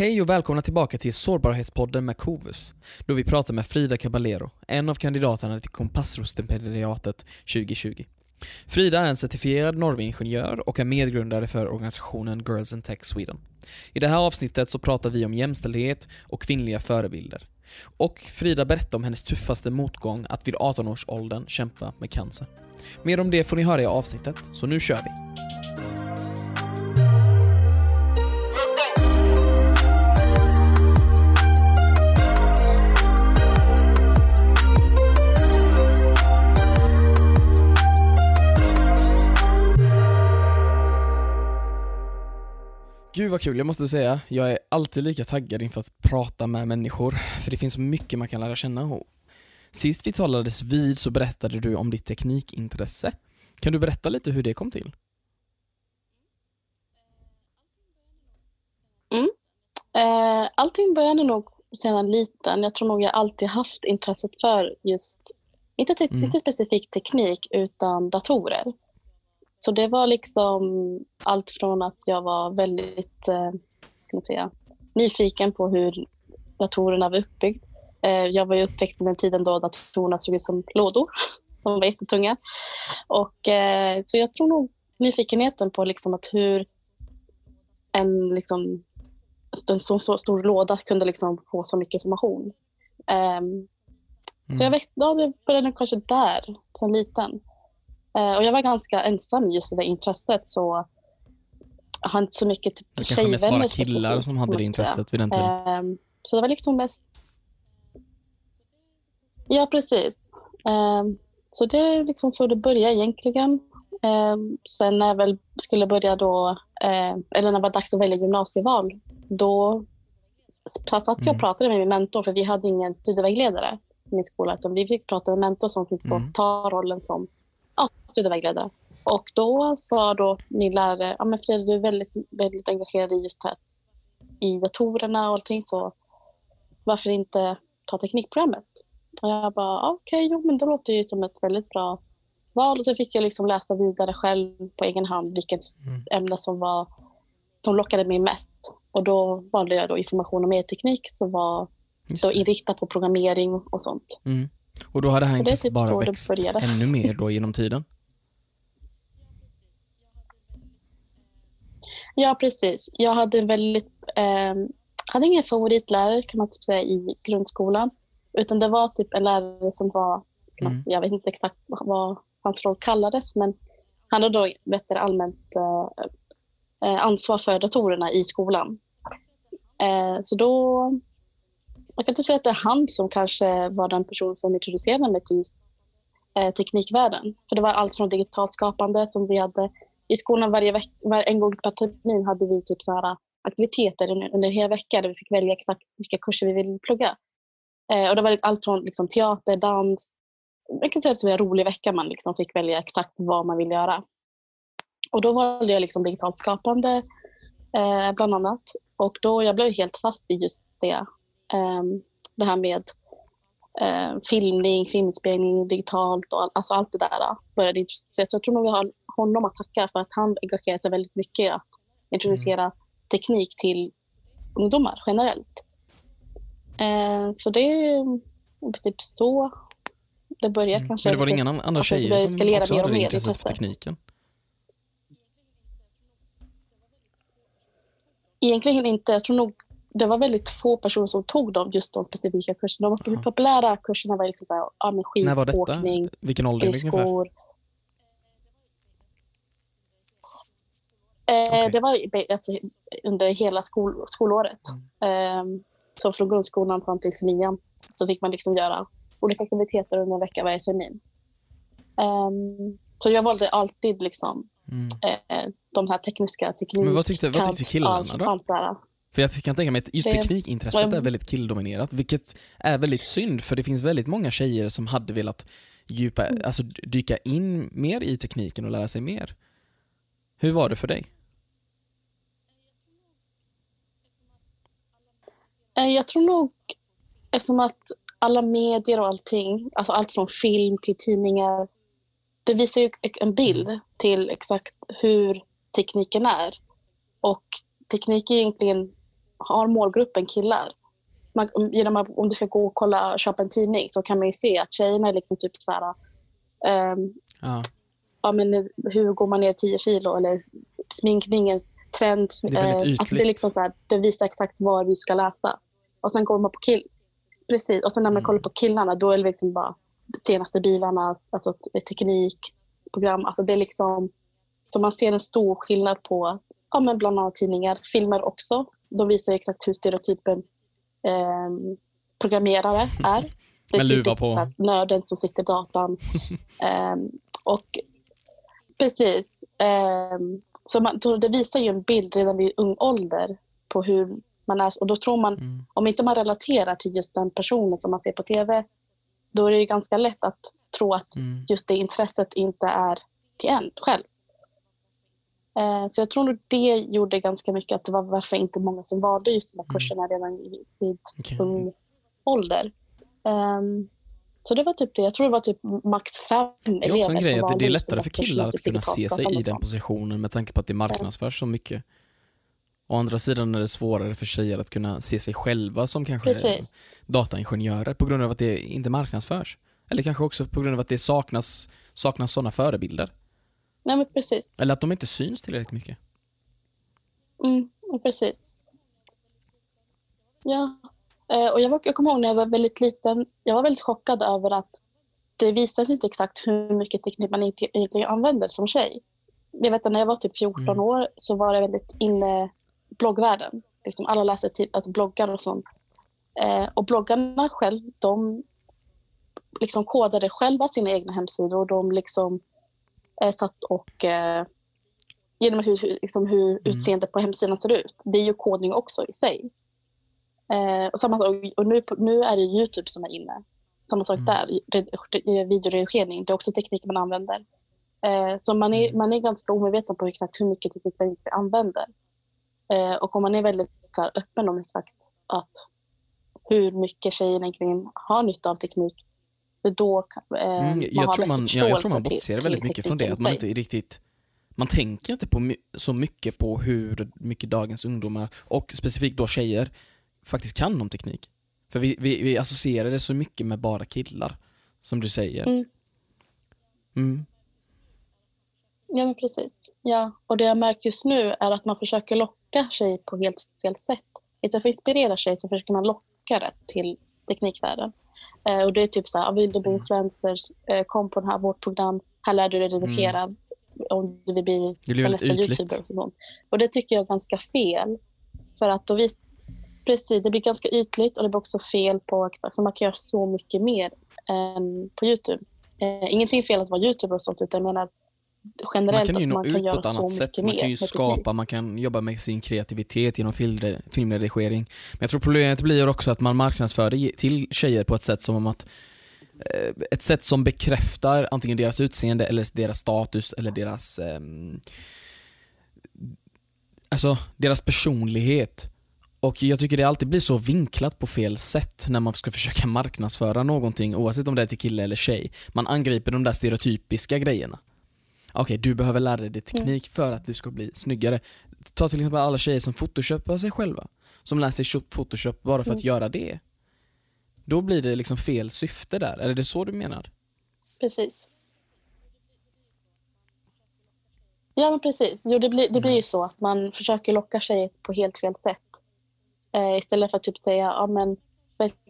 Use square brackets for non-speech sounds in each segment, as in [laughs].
Hej och välkomna tillbaka till Sårbarhetspodden med Kovus, då vi pratar med Frida Caballero, en av kandidaterna till Kompassros-stipendiatet 2020. Frida är en certifierad normingenjör och är medgrundare för organisationen Girls in Tech Sweden. I det här avsnittet så pratar vi om jämställdhet och kvinnliga förebilder. Och Frida berättar om hennes tuffaste motgång att vid 18-årsåldern kämpa med cancer. Mer om det får ni höra i avsnittet, så nu kör vi! Gud vad kul, jag måste säga, jag är alltid lika taggad inför att prata med människor, för det finns så mycket man kan lära känna. Sist vi talades vid så berättade du om ditt teknikintresse. Kan du berätta lite hur det kom till? Mm. Eh, allting började nog sedan liten. Jag tror nog jag alltid haft intresset för just, inte, te- Mm. inte specifikt teknik, utan datorer. Så det var liksom allt från att jag var väldigt eh, man säga, nyfiken på hur datorerna var uppbyggda. Eh, jag var ju uppväxt i den tiden då datorerna såg ut som lådor. [laughs] De var jättetunga. Och, eh, så jag tror nog nyfikenheten på liksom att hur en, liksom, en så, så stor låda kunde liksom få så mycket information. Ehm, Så jag växte, ja, det började kanske där, som liten. Eh, och jag var ganska ensam i just det där intresset, så jag har inte så mycket typ, Det kanske mest bara tjejvänner killar som hade det intresset vid den tiden. Ehm, så det var liksom mest... Ja, precis. Ehm, så det är liksom så det började egentligen. Ehm, sen när jag väl skulle börja då, eh, eller när det var dags att välja gymnasieval, då satt jag Mm. och pratade med min mentor, för vi hade ingen studievägledare i min skola, utan vi fick prata med en mentor som fick Mm. ta rollen som ja, studievägledare. Och då sa då min lärare, ja men Frida du är väldigt, väldigt engagerad i just här i datorerna och allting så varför inte ta teknikprogrammet? Och jag bara, ah, okej, jo men det låter ju som ett väldigt bra val. Och så fick jag liksom läsa vidare själv på egen hand vilket Mm. ämne som var som lockade mig mest. Och då valde jag då information och medieteknik som var då inriktat på programmering och sånt. Mm. Och då det är intresset typ bara växt ännu mer då genom tiden? Ja, precis. Jag hade en väldigt, eh, hade ingen favoritlärare kan man typ säga i grundskolan. Utan det var typ en lärare som var, Mm. säga, jag vet inte exakt vad- hans roll kallades, men han hade då vet allmänt eh, eh, ansvar för datorerna i skolan. Eh, så då, man kan typ säga att det är han som kanske var den person som introducerade mig till just, eh, teknikvärlden. För det var allt från digitalt skapande som vi hade i skolan varje vecka. var, en gång per termin hade vi typ så här eh, aktiviteter under, under en hel vecka där vi fick välja exakt vilka kurser vi ville plugga. Eh, och det var allt från liksom, teater, dans. Jag kan säga att det var en rolig vecka man liksom fick välja exakt vad man ville göra. Och då valde jag liksom digitalt skapande eh, bland annat. Och då jag blev helt fast i just det. Ehm, det här med eh, filmning, filminspelning digitalt och all, alltså allt det där började intressera. Så jag tror nog jag har honom att tacka för att han engagerat sig väldigt mycket i att introducera teknik till ungdomar generellt. Eh, så det är typ så det börjar Mm. kanske. Men det var lite- inga andra alltså, det tjejer som också hade det intresset för tekniken? Egentligen inte. Jag tror nog det var väldigt få personer som tog dem, just de specifika kurserna. De Jaha. populära kurserna var liksom så här, ja, men När var detta? skidåkning, Vilken ålder ungefär? skridskor. Eh, Okej. Det var alltså, under hela skol, skolåret. Mm. Eh, så från grundskolan fram till nian så fick man liksom göra olika aktiviteter under en vecka varje termin. Ehm, så jag valde alltid liksom, Mm. eh, de här tekniska teknik, Men vad tyckte- vad tyckte killarna allt, då? Allt det här. För jag kan tänka mig att just teknikintresset är väldigt killdominerat, vilket är väldigt synd för det finns väldigt många tjejer som hade velat djupa, Mm. alltså dyka in mer i tekniken och lära sig mer. Hur var det för dig? Eh, Jag tror nog, eftersom att alla medier och allting, alltså allt från film till tidningar, det visar ju en bild till exakt hur tekniken är. Och teknik är egentligen har målgruppen killar. Man, genom att, om du ska gå och kolla, köpa en tidning så kan man ju se att tjejerna är liksom typ så här, ehm, Ja. ja, men hur går man ner 10 kilo eller sminkningens trend. Det är väldigt eh, alltså det, är liksom så här, det visar exakt vad vi ska läsa. Och sen går man på kill. Precis, och sen när man Mm. kollar på killarna då är det liksom bara senaste bilarna, alltså teknik, program. Alltså det är liksom, så man ser en stor skillnad på ja, men bland annat tidningar, filmer också. De visar exakt hur stereotypen eh, programmerare är. Det är luva typiskt på. nörden som sitter i datan. [laughs] Ehm, och precis. ehm, så man, det visar ju en bild redan vid ung ålder på hur man är. Och då tror man, Mm. om inte man relaterar till just den personen som man ser på tv, då är det ju ganska lätt att tro att Mm. just det intresset inte är till en själv. Eh, Så jag tror nog det gjorde ganska mycket att det var varför inte många som valde just de här Mm. kurserna redan vid, Okej. ung ålder. Ehm, så det var typ det. Jag tror det var typ max fem Det är elever också en grej att det är lättare för killar att typ kunna se sig i den positionen med tanke på att det marknadsförs så mycket. Å andra sidan är det svårare för tjejer att kunna se sig själva som kanske Precis. dataingenjörer på grund av att det inte marknadsförs. Eller kanske också på grund av att det saknas, saknas sådana förebilder. Nej, men precis. Eller att de inte syns tillräckligt mycket. Mm, precis. Ja. Eh, och jag, var, jag kommer ihåg när jag var väldigt liten, jag var väldigt chockad över att det visade inte exakt hur mycket teknik man egentligen använder som tjej. Jag vet att när jag var typ 14 Mm. år så var det väldigt inne bloggvärlden. Liksom alla läser tid, alltså bloggar och sånt. Eh, och bloggarna själv, de liksom kodade själva sina egna hemsidor. De liksom eh, satt och eh, genom hur, liksom hur Mm. utseendet på hemsidan ser ut. Det är ju kodning också i sig. Eh, och samma, och nu, nu är det Youtube som är inne. Samma sak Mm. där, red, red, videoredigering. Det är också teknik man använder. Eh, så man är, Mm. man är ganska omedveten på exakt hur mycket teknik man använder. Eh, och om man är väldigt så här, öppen om exakt att hur mycket tjejer egentligen har nytta av teknik, är då eh, Mm, man jag, har tror man, ja, jag tror man bortser till väldigt mycket från det, att man inte riktigt man tänker inte på my- så mycket på hur mycket dagens ungdomar, och specifikt då tjejer, faktiskt kan om teknik. För vi, vi, vi associerar det så mycket med bara killar, som du säger. Mm. Mm. Ja, men precis. Ja, och det jag märker just nu är att man försöker locka tjejer på helt fel sätt. Istället för att inspirera tjejer så försöker man locka det till teknikvärlden. Eh, och det är typ så här, "Ah, vill du bli Mm. influencer, eh, kom på det här, vårt program, här lär du dig redigera om du vill bli Mm. Det blir den väldigt nästa ytligt. youtuber. Och, sånt. och det tycker jag är ganska fel. För att då vis- Precis, det blir ganska ytligt och det blir också fel på exakt, så man kan göra så mycket mer än på Youtube. Eh, ingenting fel att vara youtuber och sånt, utan jag menar generellt Man kan ju nå ut på ett annat sätt, man kan ju skapa, man kan jobba med sin kreativitet genom filmre- filmredigering. Men jag tror problemet blir också att man marknadsför det till tjejer på ett sätt som om att eh, ett sätt som bekräftar antingen deras utseende eller deras status eller deras ehm, Alltså deras personlighet. Och jag tycker det alltid blir så vinklat på fel sätt när man ska försöka marknadsföra någonting oavsett om det är till kille eller tjej. Man angriper de där stereotypiska grejerna. Okej, du behöver lära dig teknik för att du ska bli snyggare. Ta till exempel alla tjejer som photoshopar sig själva. Som lär sig photoshop bara för att Mm. göra det. Då blir det liksom fel syfte där, är det så du menar? Precis. Ja, men precis. Jo, det blir, det blir ju så att man försöker locka tjejer på helt fel sätt. Eh, istället för att typ säga, ja men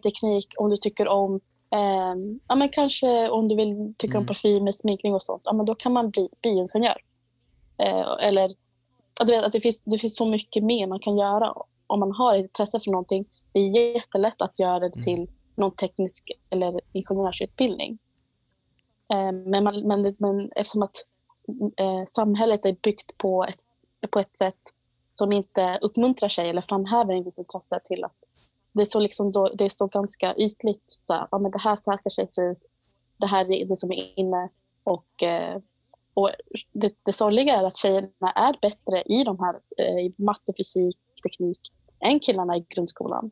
teknik, om du tycker om, eh, ja men kanske om du vill tycker om Mm. parfymer, sminkning och sånt, ja men då kan man bli bioingenjör. Eh, eller, ja, du vet, att det finns, det finns så mycket mer man kan göra om man har intresse för någonting. Det är jättelätt att göra det Mm. till någon teknisk eller ingenjörsutbildning. Eh, Men, man, men, men eftersom att eh, samhället är byggt på ett, på ett sätt som inte uppmuntrar sig eller framhäver en viss intresse till att det så, liksom då, det så ganska ytligt. Så här, ja, men det här tjejer se ut. Det här är det som är inne. Och, eh, och det, det sorgliga är att tjejerna är bättre i de här eh, i matte, fysik, teknik än killarna i grundskolan.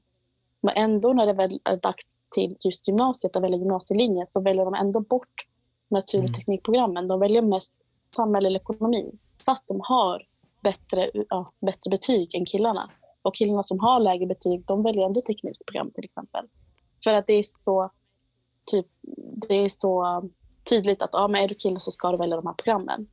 Men ändå när det väl är dags till just gymnasiet att välja gymnasielinje så väljer de ändå bort natur och Mm. teknikprogrammen. De väljer mest samhälle eller ekonomi fast de har bättre, ja, bättre betyg än killarna. Och killarna som har lägre betyg, de väljer ändå teknikprogram till exempel. För att det är så, typ, det är så tydligt att ja, men är du kille så ska du välja de här programmen.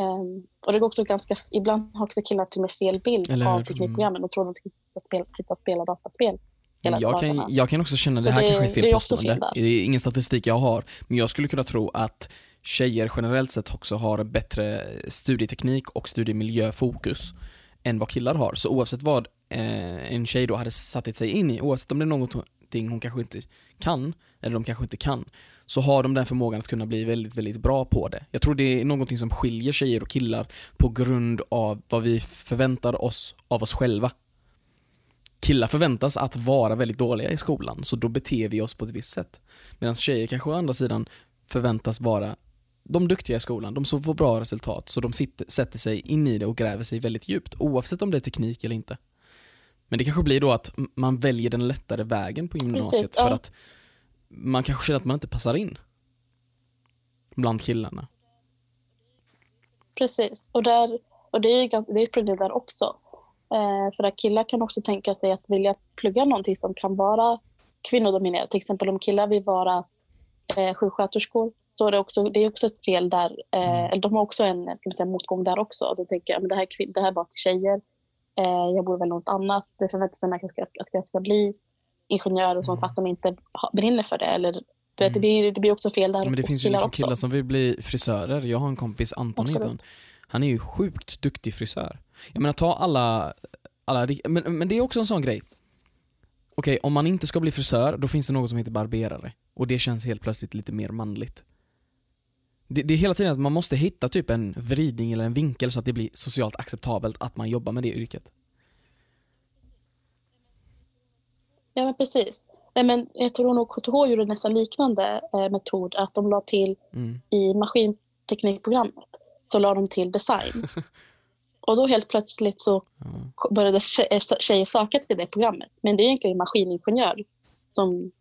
Um, och det går också ganska, ibland har också killar till och med fel bild Eller av? Mm. teknikprogrammen och tror att de ska sitta och spela, sitta och spela dataspel. Jag kan, jag kan också känna, Så det här det- kanske är fel det är påstående, det är ingen statistik jag har, men jag skulle kunna tro att tjejer generellt sett också har bättre studieteknik och studiemiljöfokus än vad killar har. Så oavsett vad eh, en tjej då hade satt sig in i, oavsett om det är någonting hon kanske inte kan, eller de kanske inte kan, så har de den förmågan att kunna bli väldigt, väldigt bra på det. Jag tror det är någonting som skiljer tjejer och killar på grund av vad vi förväntar oss av oss själva. Killar förväntas att vara väldigt dåliga i skolan, så då beter vi oss på ett visst sätt. Medan tjejer kanske å andra sidan förväntas vara de duktiga i skolan, de som får bra resultat, så de sitter, sätter sig in i det och gräver sig väldigt djupt, oavsett om det är teknik eller inte. Men det kanske blir då att man väljer den lättare vägen på gymnasiet Precis, ja. för att man kanske känner att man inte passar in bland killarna. Precis, och, där, och det är ju ganska- det är ett problem där också. Eh, för att killar kan också tänka sig att vilja plugga någonting som kan vara kvinnodominerat. Till exempel om killar vill vara eh, sjuksköterskor så det, också, det är också ett fel där. Eh, Mm. De har också en ska man säga, motgång där också. Då tänker jag men det här, det här är bara till tjejer. Eh, jag borde väl något annat. Det förväntar sig att jag ska, att jag ska bli ingenjör och sånt Mm. att de inte brinner för det. Eller, du vet, Mm. det, blir, det blir också fel där Men det finns ju liksom också. killar som vill bli frisörer. Jag har en kompis, Anton heter han. Är ju sjukt duktig frisör. Jag menar ta alla, alla men, men det är också en sån grej. Okej, om man inte ska bli frisör, då finns det något som heter barberare. Och det känns helt plötsligt lite mer manligt. Det, det är hela tiden att man måste hitta typ en vridning eller en vinkel så att det blir socialt acceptabelt att man jobbar med det yrket. Ja, men precis. Nej, men jag tror nog KTH gjorde nästan liknande eh, metod. Att de la till Mm. i maskinteknikprogrammet så la de till design. [laughs] Och då helt plötsligt så Ja. började eh, tjejer söka till det programmet. Men det är egentligen maskiningenjör som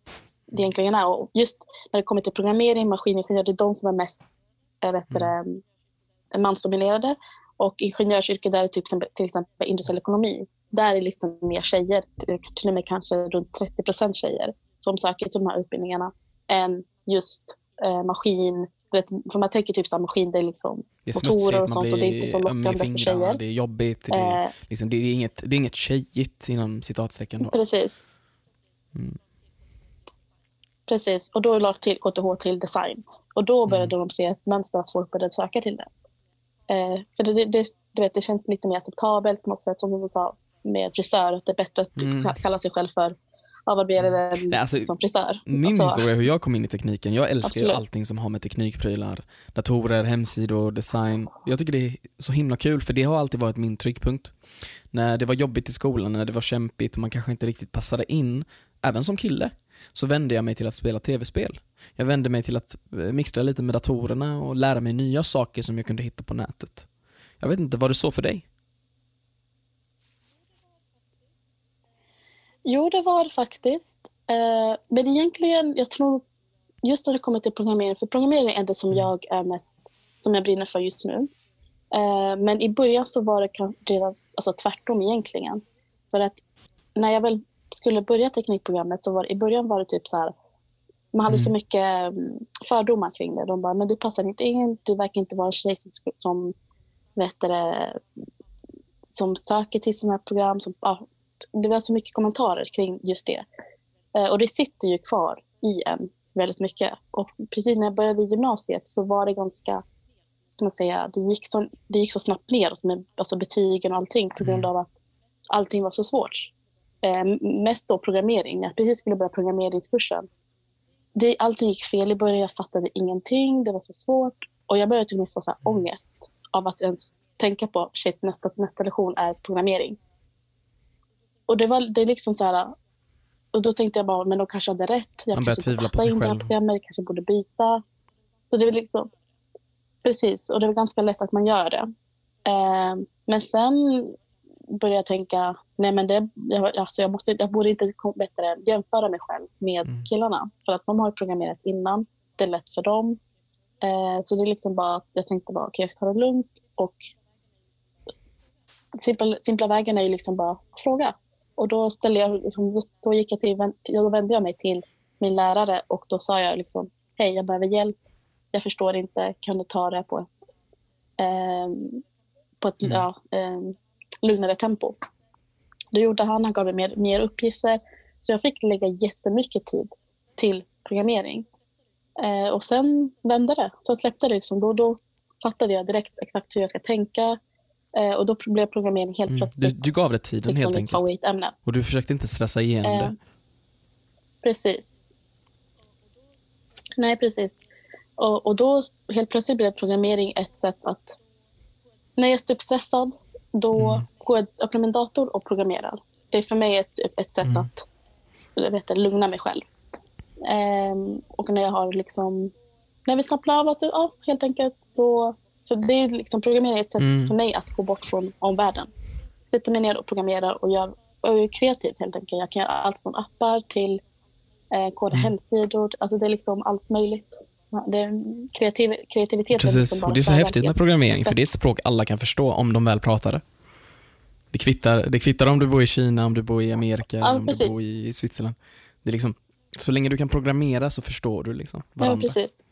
det egentligen är. Och just när det kommer till programmering, maskiningenjör, det är de som är mest vet du det, mansdominerade. Och ingenjörsyrket där är typ, till exempel industriell ekonomi. Där är lite mer tjejer, till och med kanske runt 30 procent tjejer som söker till de här utbildningarna än just eh, maskin. Vet, för man tänker typ så här, maskin, det är liksom Det är Motorer och smutsigt, sånt och det är inte så lockande för tjejer. det är jobbigt, det är, eh, liksom, det är, inget, det är inget tjejigt inom citatstecken då. Precis. Mm. Precis, och då la till KTH till design. Och då började Mm. de se ett mönster att folk började söka till det. Eh, för det, det, du vet, det känns lite mer acceptabelt på något sätt, som du sa med frisör, att det är bättre att Mm. ka- kalla sig själv för avbarberare än Nej, alltså, som frisör. Min Alltså, historia hur jag kom in i tekniken, jag älskar ju Absolut. allting som har med teknikprylar, datorer, hemsidor, design. Jag tycker det är så himla kul för det har alltid varit min tryckpunkt. När det var jobbigt i skolan, när det var kämpigt och man kanske inte riktigt passade in, även som kille, så vände jag mig till att spela tv-spel. Jag vände mig till att eh, mixtra lite med datorerna och lära mig nya saker som jag kunde hitta på nätet. Jag vet inte, var det så för dig? Jo, det var det faktiskt. Eh, men egentligen, jag tror just när det kommer till programmering, för programmering är det som Mm. jag är mest, som jag brinner för just nu. Eh, men i början så var det redan, alltså tvärtom egentligen. För att när jag väl skulle börja teknikprogrammet så var i början var det typ så här, man hade Mm. så mycket mm, fördomar kring det. De bara, men du passar inte in, du verkar inte vara en tjej som, som vet det, som söker till sådana här program. Som, ja, det var så mycket kommentarer kring just det. Eh, och det sitter ju kvar i en väldigt mycket. Och precis när jag började i gymnasiet så var det ganska, ska man säga, det gick så, det gick så snabbt neråt med alltså betygen och allting på grund Mm. av att allting var så svårt. Eh, mest då programmering. När jag precis skulle börja programmeringskursen. Det, allting gick fel i början, jag fattade ingenting, det var så svårt. Och jag började till och med få så här ångest av att ens tänka på shit, nästa, nästa lektion är programmering. Och det var det är liksom så här, och då tänkte jag bara, men de kanske hade rätt. Jag Man börjar tvivla på sig själv. jag kanske borde byta. Så det var liksom, precis, och det var ganska lätt att man gör det. Eh, men sen började jag tänka, nej men det, jag, alltså jag, måste, jag borde inte bättre jämföra mig själv med Mm. killarna. För att de har programmerat innan, det är lätt för dem. Eh, så det är liksom bara, jag tänkte bara, okej jag tar det lugnt och simpla, simpla vägen är ju liksom bara fråga. Och då, ställde jag, liksom, då, gick jag till, då vände jag mig till min lärare och då sa jag liksom, hej jag behöver hjälp, jag förstår inte, kan du ta det på ett, eh, på ett mm. ja, eh, lugnare tempo? Det gjorde han, han gav mig mer, mer uppgifter. Så jag fick lägga jättemycket tid till programmering. Eh, och sen vände det. Sen släppte det. Liksom. Då, då fattade jag direkt exakt hur jag ska tänka. Eh, och då blev programmering helt mm. plötsligt du, du, gav det tiden liksom helt enkelt? Ämne. Och du försökte inte stressa igenom eh, det? Precis. Nej, precis. Och, och då helt plötsligt blev programmering ett sätt att... När jag är typ stressad, då mm. går jag öppnar min dator och programmerar. Det är för mig ett, ett sätt mm. att jag vet, lugna mig själv. Um, och när jag har liksom... När vi slappnar av, att, ja, helt enkelt, då... Så det är liksom, programmering är ett sätt mm. för mig att gå bort från omvärlden. Sätter mig ner och programmerar och, gör, och är kreativ helt enkelt. Jag kan göra allt från appar till eh, koda mm. hemsidor. Alltså det är liksom allt möjligt. Det kreativ, kreativitet. Precis, liksom och det är så häftigt med programmering för det är ett språk alla kan förstå om de väl pratar det. Det kvittar, det kvittar om du bor i Kina, om du bor i Amerika, ja, om precis. du bor i Switzerland. Det är liksom, så länge du kan programmera så förstår du liksom varandra. Ja, precis.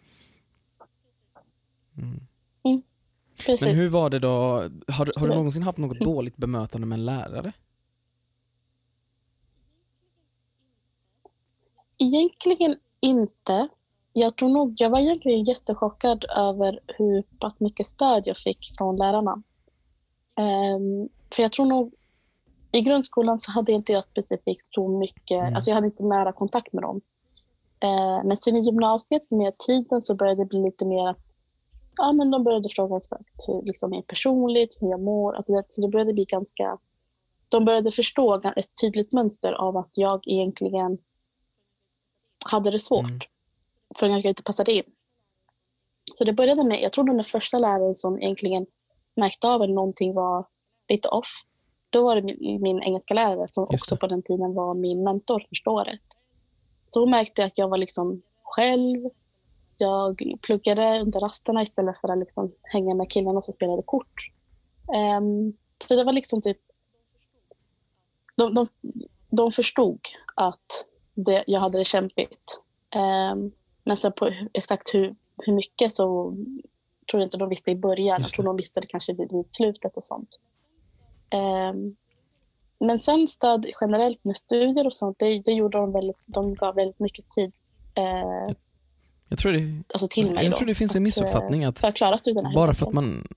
Mm. Mm, precis. Men hur var det då, har, har du någonsin haft något mm. dåligt bemötande med en lärare? Egentligen inte. Jag tror nog, jag var egentligen jättechockad över hur pass mycket stöd jag fick från lärarna. Um, för jag tror nog, i grundskolan så hade inte jag specifikt så mycket, mm. alltså jag hade inte nära kontakt med dem. Uh, men sen i gymnasiet med tiden så började det bli lite mer ja men de började fråga exakt hur liksom är personligt, hur jag mår. Alltså det, så det började bli ganska, de började förstå ett tydligt mönster av att jag egentligen hade det svårt. Mm. För att jag inte passade in. Så det började med, jag tror den första läraren som egentligen märkte av att någonting var lite off. Då var det min, min engelska lärare som också på den tiden var min mentor första året. Så hon märkte att jag var liksom själv. Jag pluggade under rasterna istället för att liksom hänga med killarna som spelade kort. Um, så det var liksom typ... De, de, de förstod att det, jag hade det kämpigt. Um, men sen på exakt hur, hur mycket så tror jag inte de visste i början. Jag tror de visste det kanske vid, vid slutet och sånt. Um, men sen stöd generellt med studier och sånt, det, det gjorde de väldigt, de gav väldigt mycket tid. Uh, jag tror det, alltså till mig jag då, tror det finns en missuppfattning att, för att klara studierna. Bara för att man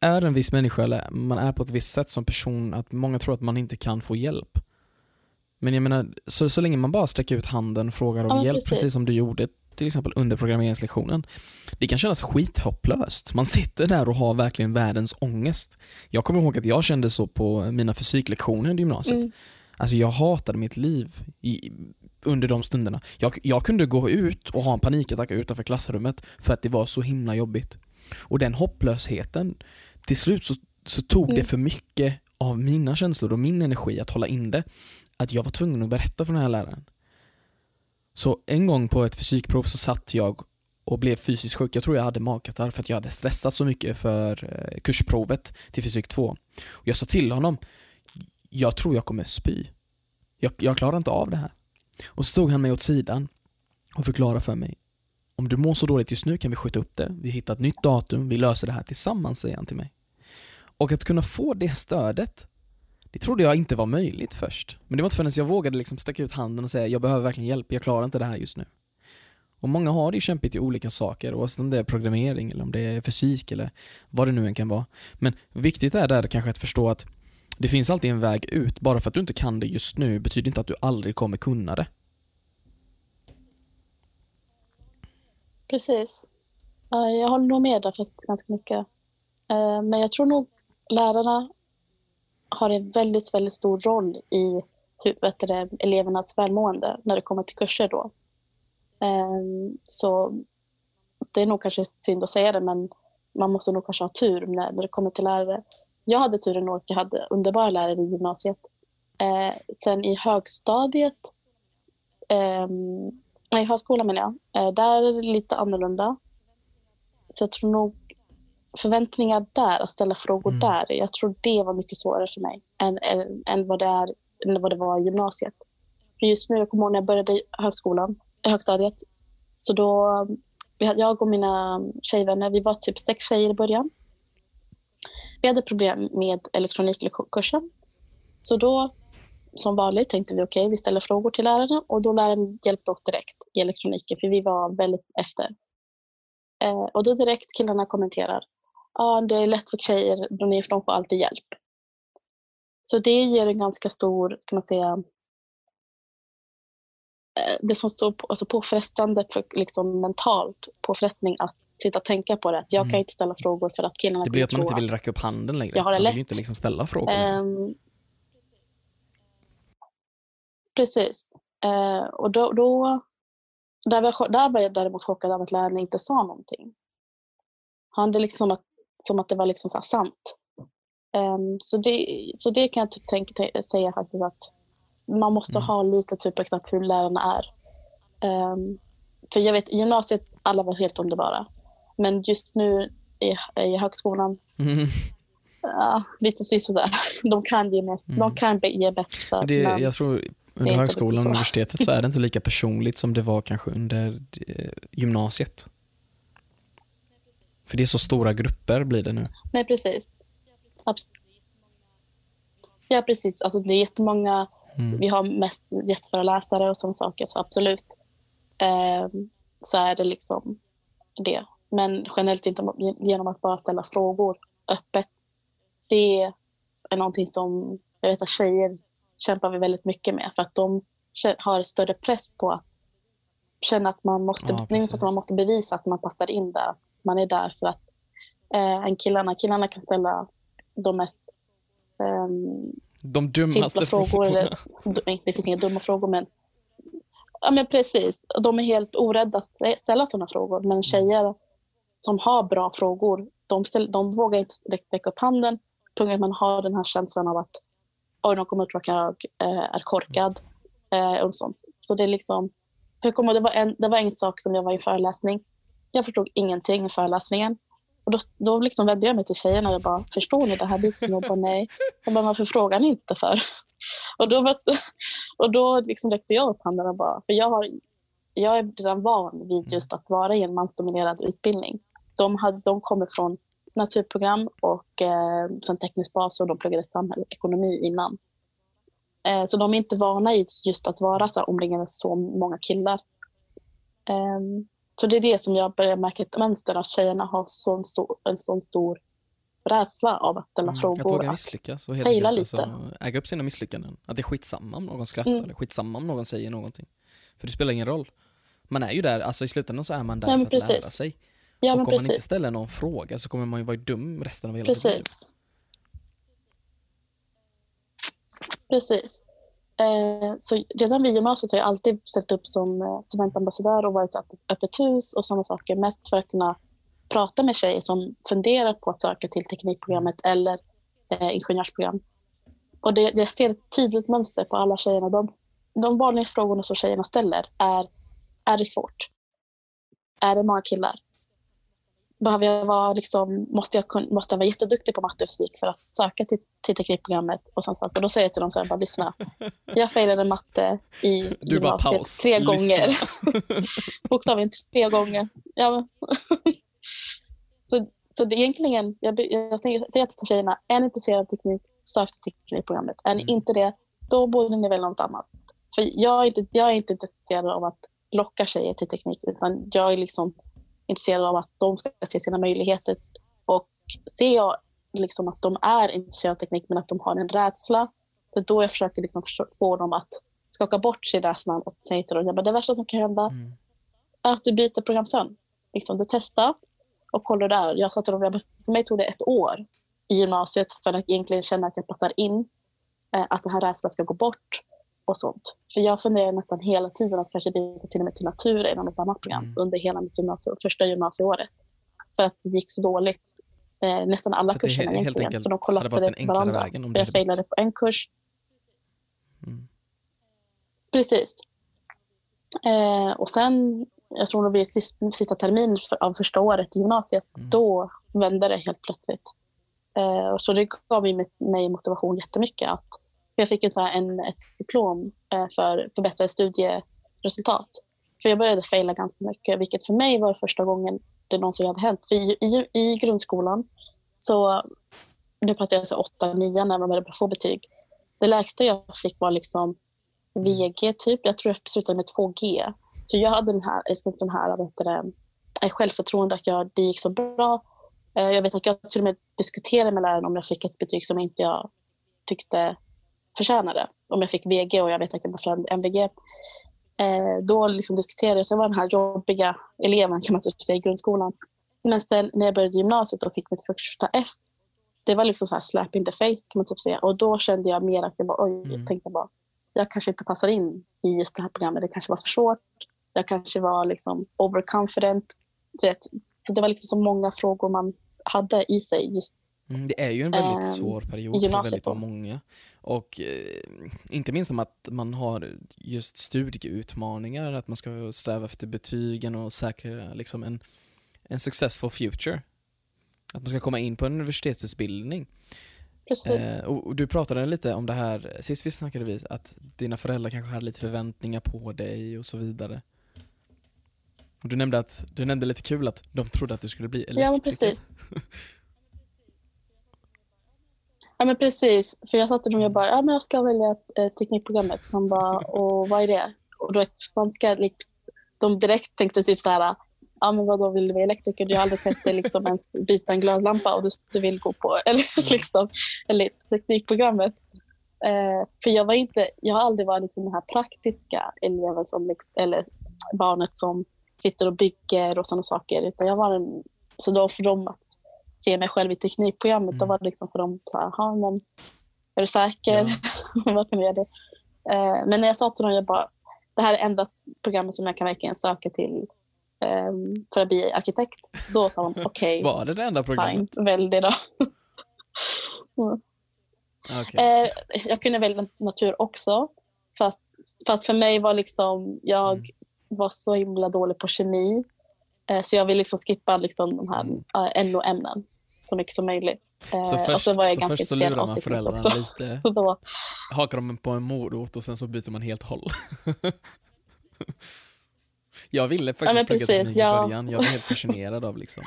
är en viss människa eller man är på ett visst sätt som person, att många tror att man inte kan få hjälp. Men jag menar, så, så länge man bara sträcker ut handen och frågar om ja, hjälp, precis. precis som du gjorde till exempel under programmeringslektionen. Det kan kännas skithopplöst. Man sitter där och har verkligen världens ångest. Jag kommer ihåg att jag kände så på mina fysiklektioner i gymnasiet. Mm. Alltså jag hatade mitt liv i, under de stunderna. Jag, jag kunde gå ut och ha en panikattack utanför klassrummet för att det var så himla jobbigt. Och den hopplösheten, till slut så, så tog mm. det för mycket av mina känslor och min energi att hålla in det att jag var tvungen att berätta för den här läraren. Så en gång på ett fysikprov så satt jag och blev fysiskt sjuk. Jag tror jag hade magkatarr för att jag hade stressat så mycket för eh, kursprovet till fysik 2. Och jag sa till honom, jag tror jag kommer spy. Jag, jag klarar inte av det här. Och så tog han mig åt sidan och förklarade för mig, om du mår så dåligt just nu kan vi skjuta upp det, vi hittar ett nytt datum, vi löser det här tillsammans, säger han till mig. Och att kunna få det stödet det trodde jag inte var möjligt först. Men det var inte förrän jag vågade liksom sträcka ut handen och säga jag behöver verkligen hjälp, jag klarar inte det här just nu. Och många har det ju kämpigt i olika saker, oavsett om det är programmering eller om det är fysik eller vad det nu än kan vara. Men viktigt är där kanske att förstå att det finns alltid en väg ut. Bara för att du inte kan det just nu betyder inte att du aldrig kommer kunna det. Precis. Jag håller nog med där faktiskt ganska mycket. Eh, men jag tror nog lärarna har en väldigt, väldigt stor roll i hur, vet det, elevernas välmående när det kommer till kurser. Då. Ehm, så det är nog kanske synd att säga det, men man måste nog kanske ha tur när, när det kommer till lärare. Jag hade turen nog att jag hade underbara lärare i gymnasiet. Eh, sen i högstadiet, eh, nej högskolan menar jag, eh, där är det lite annorlunda. Så jag tror nog förväntningar där, att ställa frågor Mm. där. Jag tror det var mycket svårare för mig än, än, än, vad, det är, än vad det var i gymnasiet. För just nu, jag kommer ihåg när jag började i högskolan, i högstadiet, så då, jag och mina tjejvänner, vi var typ sex tjejer i början. Vi hade problem med elektronikkursen. Så då, som vanligt, tänkte vi okej, vi ställer frågor till läraren och då läraren hjälpte oss direkt i elektroniken, för vi var väldigt efter. Eh, och då direkt killarna kommenterar, ja det är lätt för tjejer, de är- de får alltid hjälp. Så det ger en ganska stor, ska man säga, eh, det som står på, alltså påfrestande, för, liksom mentalt påfrestning att sitta och tänka på det. Jag Mm. kan inte ställa frågor för att killarna Det blir att man inte vill räcka upp handen längre. Jag har det man vill lätt. inte liksom ställa frågor. längre. Ehm, precis. Eh, och då, då, där, var, där var jag däremot chockad av att läraren inte sa någonting. Han det liksom att, som att det var liksom så sant. Ehm, så, det, så det kan jag typ tänka, tä- säga faktiskt att man måste Mm. ha lite typ exakt hur lärarna är. Ehm, för jag vet, i gymnasiet, alla var helt underbara. Men just nu i, i högskolan, Mm. ja, lite sådär. [laughs] De kan ge, mest, Mm. de kan ge bättre stöd. Det, men- jag tror under högskolan och universitetet så är det inte lika personligt som det var kanske under eh, gymnasiet. För det är så stora grupper blir det nu. Nej, precis. Abs- ja, precis. Alltså, det är jättemånga. Mm. Vi har mest gästföreläsare och sådana saker, så absolut. Ehm, så är det liksom det. Men generellt inte genom att bara ställa frågor öppet. Det är någonting som jag vet att tjejer kämpar vi väldigt mycket med för att de har större press på att känna att man måste, Ja, man måste bevisa att man passar in där. Man är där för att eh, en killarna, killarna kan ställa de mest ehm, De dummaste frågor. frågorna. Eller, det finns inga dumma frågor, men, ja, men precis. De är helt orädda att stä- ställa sådana frågor. Men tjejer som har bra frågor, de, ställ, de vågar inte räck- räcka upp handen på grund av att man har den här känslan av att oj, de kommer att tro att jag eh, är korkad. Eh, och sånt. Så det är liksom, för ihåg, det, var en, det var en sak som jag var i föreläsning. Jag förstod ingenting i föreläsningen. Och då, då liksom vände jag mig till tjejerna och jag bara, förstår ni det här biten? Jag bara, nej. Jag bara, varför frågar ni inte för? Och då, och då liksom räckte jag upp handen och bara, för jag, har, jag är redan van vid just att vara i en mansdominerad utbildning. De, hade, de kommer från naturprogram och eh, sen teknisk bas och de pluggade samhällsekonomi innan. Eh, så de är inte vana i just att vara så här omringade så många killar. Ehm, så det är det som jag börjar märka ett mönster, att tjejerna har sån stor, en sån stor rädsla av att ställa Mm, Att frågor. våga att- misslyckas och enkelt lite. alltså, äga upp sina misslyckanden. Att det är skitsamma om någon skrattar, Mm. skitsamma om någon säger någonting. För det spelar ingen roll. Man är ju där, alltså i slutändan så är man där Ja, för att lära precis. sig. ja, och men om man inte precis. ställer någon fråga så kommer man ju vara dum resten av hela sitt liv. Precis. Eh, så redan vid gymnasiet har jag alltid ställt upp som eh, studentambassadör och varit öppet- öppet hus och sådana saker. Mest för att kunna prata med tjejer som funderar på att söka till teknikprogrammet eller eh, ingenjörsprogram. Och det, jag ser ett tydligt mönster på alla tjejerna. De, de vanliga frågorna som tjejerna ställer är, är det svårt? Är det många killar? Behöver jag vara, liksom, måste, jag, kun- måste jag vara jätteduktig på matte och fysik för att söka till, till teknikprogrammet? Och sånt saker. Då säger jag till dem så här, bara lyssna. [laughs] Jag failade matte i Du gymnasiet paus. tre Lyssna. gånger. [laughs] Bokstavligen tre gånger. Ja, så, så det är egentligen, jag, jag tänker- säger till tjejerna, är ni intresserade av teknik, sök till teknikprogrammet. Är ni Mm. inte det, då borde ni välja något annat. För jag är, inte, jag är inte intresserad av att locka tjejer till teknik, utan jag är liksom intresserad av att de ska se sina möjligheter. Och ser jag liksom att de är intresserade av teknik, men att de har en rädsla, det är då jag försöker liksom få dem att skaka bort sin rädsla och säga till dem, bara, det värsta som kan hända Mm. är att du byter program sen. Liksom, du testar och kollar där. Jag sa till dem, bara, för mig tog det ett år i gymnasiet för att egentligen känna att jag passar in, eh, att den här rädslan ska gå bort och sånt. För jag funderar nästan hela tiden att kanske byta till och med till natur eller något annat program Mm. under hela mitt gymnasie, första gymnasieåret. För att det gick så dåligt. Eh, nästan alla det kurserna he- helt egentligen. enkelt För de kollapsade efter varandra. vägen om jag failade på en kurs. Mm. Precis. Eh, och sen, jag tror det blir sista, sista termin för, av första året i gymnasiet, Mm. då vände det helt plötsligt. Eh, så det gav mig, mig motivation jättemycket. Att jag fick en, så en, ett diplom eh, för förbättrade studieresultat. För jag började fejla ganska mycket, vilket för mig var första gången det någonsin hade hänt. För i, i, i grundskolan, så nu pratar jag alltså 8-9 när man började få betyg. Det lägsta jag fick var liksom VG typ. Jag tror jag slutade med 2G. Så jag hade den här, liksom, den här vet du, eh, självförtroende att jag, det gick så bra. Eh, jag vet att jag till och med diskuterade med läraren om jag fick ett betyg som inte jag tyckte förtjänade. Om jag fick VG och jag vet att jag var från MVG. Eh, då liksom diskuterade jag, jag var den här jobbiga eleven kan man säga i grundskolan. Men sen när jag började gymnasiet och fick mitt första F, det var liksom så här slap in the face kan man typ säga. Och då kände jag mer att jag bara, oj, mm. jag tänkte bara, jag kanske inte passar in i just det här programmet. Det kanske var för svårt. Jag kanske var liksom overconfident. Så det var liksom så många frågor man hade i sig just Mm, det är ju en väldigt eh, svår period för väldigt då. många. Och eh, inte minst om att man har just studieutmaningar, att man ska sträva efter betygen och säkra liksom en, en successful future. Att man ska komma in på en universitetsutbildning. Eh, och, och, du pratade lite om det här, sist vi snackade vi, att dina föräldrar kanske hade lite förväntningar på dig och så vidare. Och du nämnde, att, du nämnde lite kul att de trodde att du skulle bli elektriker. Ja, precis. [laughs] Ja men precis, för jag sa till dem, jag bara, ja men jag ska välja eh, teknikprogrammet. Han bara, och vad är det? Och då spanska, de direkt tänkte typ så här, ja men vadå vill du vara elektriker? Du har aldrig sett dig liksom ens byta en glödlampa och du, vill gå på [laughs] eller, mm. liksom, eller teknikprogrammet. Eh, för jag var inte, jag har aldrig varit liksom den här praktiska eleven som, liksom, eller barnet som sitter och bygger och sådana saker. Utan jag var en, så då för dem att se mig själv i teknikprogrammet, mm. då var det liksom för dem så här, men är du säker? Ja. [laughs] Vi göra det? Eh, men när jag sa till dem, jag bara, det här är enda programmet som jag kan verkligen söka till eh, för att bli arkitekt. Då sa de [laughs] okej. Okay, var det det enda programmet? Fine, välj det då. [laughs] mm. okay. eh, jag kunde välja natur också. Fast, fast för mig var liksom, jag mm. var så himla dålig på kemi. Eh, så jag vill liksom skippa liksom de här mm. NO-ämnen så mycket som möjligt. Så eh, först, och så var jag så ganska först så lurar man föräldrarna också. lite, [laughs] så då... hakar de på en morot och sen så byter man helt håll. [laughs] jag ville faktiskt ja, plugga teknik i början, jag var helt [laughs] fascinerad av liksom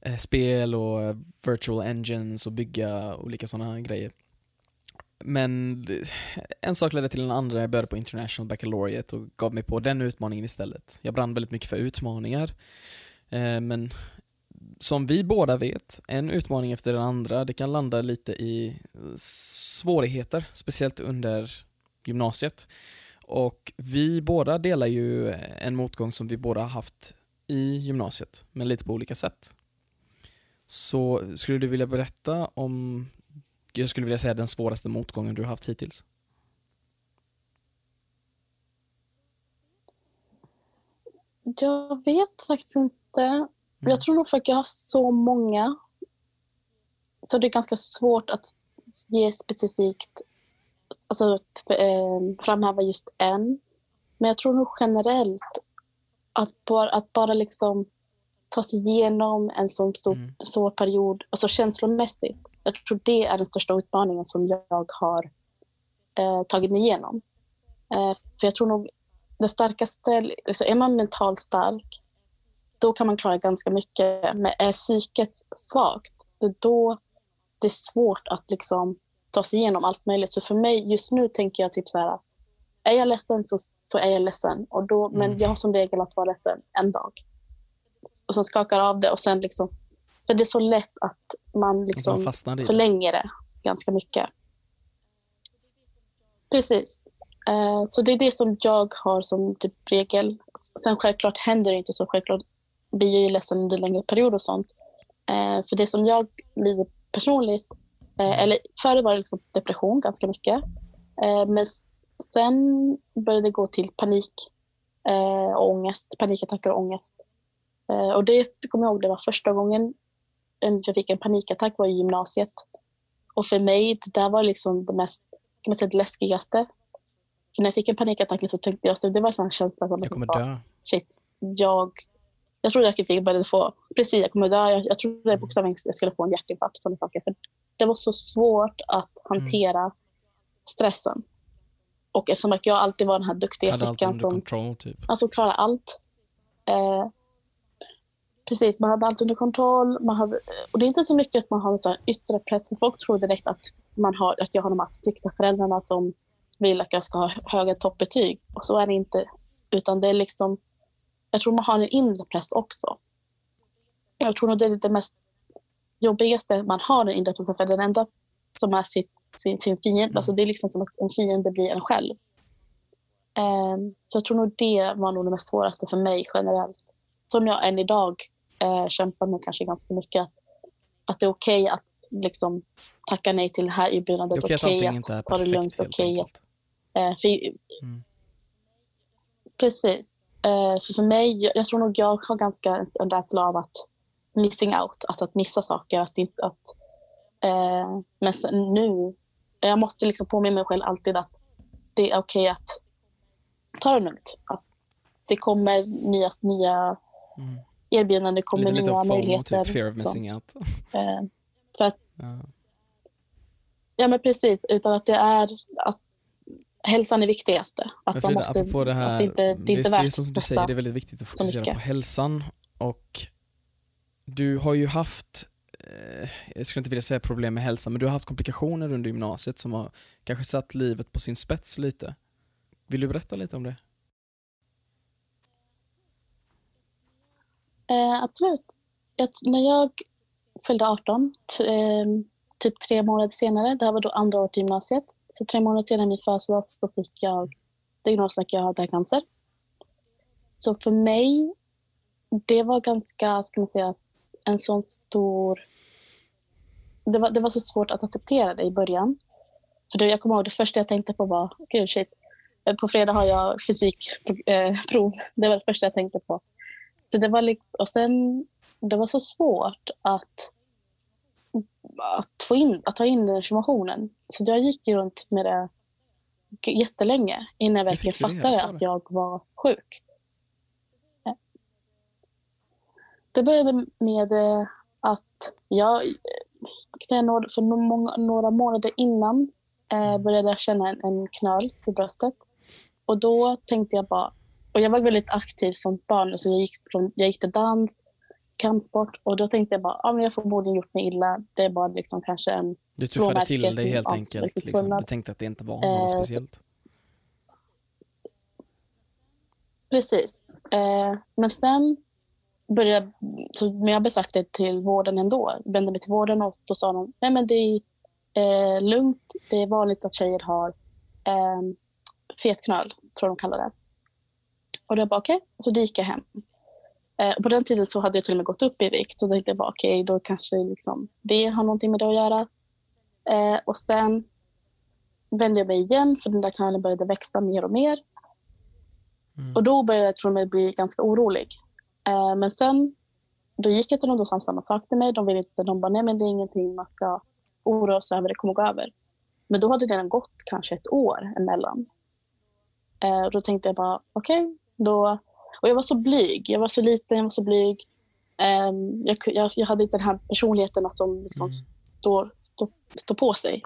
eh, spel och virtual engines och bygga olika sådana grejer. Men en sak ledde till en andra, jag började på International Baccalaureate och gav mig på den utmaningen istället. Jag brann väldigt mycket för utmaningar. Eh, men som vi båda vet, en utmaning efter den andra, det kan landa lite i svårigheter, speciellt under gymnasiet. Och vi båda delar ju en motgång som vi båda har haft i gymnasiet, men lite på olika sätt. Så skulle du vilja berätta om jag skulle vilja säga den svåraste motgången du har haft hittills? Jag vet faktiskt inte. Mm. Jag tror nog för att jag har så många. Så det är ganska svårt att ge specifikt, alltså att eh, framhäva just en. Men jag tror nog generellt att bara, att bara liksom ta sig igenom en sån stor, mm. svår period, alltså känslomässigt, jag tror det är den största utmaningen som jag har eh, tagit mig igenom. Eh, för jag tror nog det starkaste, alltså är man mentalt stark, då kan man klara ganska mycket. Men är psyket svagt, det är då det är svårt att liksom ta sig igenom allt möjligt. Så för mig just nu tänker jag typ så här, är jag ledsen så, så är jag ledsen. Och då, mm. Men jag har som regel att vara ledsen en dag. Och sen skakar av det och sen liksom för det är så lätt att man liksom förlänger det ganska mycket. Precis. Uh, så det är det som jag har som typ regel. Sen självklart händer det inte så. Självklart blir jag ju ledsen under längre period och sånt. Uh, för det som jag lider personligt, uh, eller förr var det liksom depression ganska mycket. men sen började det gå till panik och ångest, panikattacker och ångest. och det kommer jag ihåg, det var första gången jag fick en panikattack var i gymnasiet. Och för mig, det där var liksom det mest kan man säga, det läskigaste. För när jag fick en panikattack så tänkte jag, så det var en känsla som jag kommer dö. Shit, jag jag trodde att jag började få, precis jag kommer dö, jag, jag trodde Mm. bokstavligen att jag skulle få en hjärtinfarkt. Sådana saker. För det var så svårt att hantera Mm. stressen. Och eftersom att jag alltid var den här duktiga flickan som kontroll typ. alltså, klarade allt. Eh, precis, man hade allt under kontroll. Man hade, och det är inte så mycket att man har en sån yttre press. För folk tror direkt att, man har, att jag har de här strikta föräldrarna som vill att jag ska ha höga toppbetyg. Och så är det inte. Utan det är liksom, jag tror man har en inre press också. Jag tror nog det är det mest jobbigaste man har den inre pressen. För den enda som är sitt, sin, sin fiende, Mm. alltså det är liksom som att en fiende blir en själv. Ehm, så jag tror nog det var nog det mest svåraste för mig generellt. Som jag än idag eh, kämpar med kanske ganska mycket. Att, att det är okej att liksom, tacka nej till det här Det är erbjudandet. okej Okej att att, är ta det lugnt. Okej att. Eh, för, Mm. Precis. Eh, så för mig, jag, jag tror nog jag har ganska en, en rädsla av att missing out, att, att missa saker. Att inte, att, eh, men sen, nu, jag måste liksom påminna mig själv alltid att det är okej att ta det lugnt. Att det kommer nya, nya Mm. erbjudanden, det kommer Lite, lite nya av FOMO, möjligheter. typ fear of missing out. Eh, för att, Ja. ja men precis, utan att det är att hälsan är viktigaste. Att man måste, apropå det här, det inte, det är inte det, det är som du säger, det är väldigt viktigt att fokusera på hälsan och du har ju haft, eh, jag skulle inte vilja säga problem med hälsan, men du har haft komplikationer under gymnasiet som har kanske satt livet på sin spets lite. Vill du berätta lite om det? Eh, absolut. Jag, när jag fyllde 18, t- eh, typ tre månader senare, det här var då andra året i gymnasiet, så tre månader senare min födelsedag så fick jag diagnosen att jag hade cancer. Så för mig, det var ganska, ska man säga, en sån stor... Det var, det var så svårt att acceptera det i början. För det, jag kommer ihåg det första jag tänkte på var, gud shit, eh, på fredag har jag fysikprov. Eh, det var det första jag tänkte på. Så det var liksom, och sen, det var så svårt att, att, få in, att ta in den informationen. Så jag gick runt med det jättelänge innan jag verkligen fattade att jag var sjuk. Det började med eh, att jag, eh, för några månader innan eh, Mm. började jag känna en, en knöl i bröstet. Och då tänkte jag bara, och jag var väldigt aktiv som barn, så jag gick, från, jag gick till dans, kampsport och då tänkte jag bara, ja men jag får förmodligen gjort mig illa, det är bara liksom kanske en Du tuffade till dig helt enkelt. Liksom. Du tänkte att det inte var Eh, något så- speciellt. Precis. Eh, men sen började så, men jag besökte till vården ändå. Vände mig till vården och då sa de, nej men det är eh, lugnt. Det är vanligt att tjejer har eh, fetknöl, tror de kallar det. Och då bara okej, så då gick jag hem. Eh, och på den tiden så hade jag till och med gått upp i vikt. Så då tänkte jag bara okej, då kanske liksom, det har någonting med det att göra. Eh, och sen vände jag mig igen för den där knölen började växa mer och mer. Mm. Och då började jag tro mig bli ganska orolig. Eh, men sen, då gick jag till dem och sa samma sak till mig. De ville inte, de bara, nej men det är ingenting man ska oroa sig över, det kommer gå över. Men då hade det redan gått kanske ett år emellan. Eh, och då tänkte jag bara, okej, då... Och jag var så blyg, jag var så liten, jag var så blyg. Eh, jag, jag, jag hade inte den här personligheten att som liksom Mm. står, står, står på sig.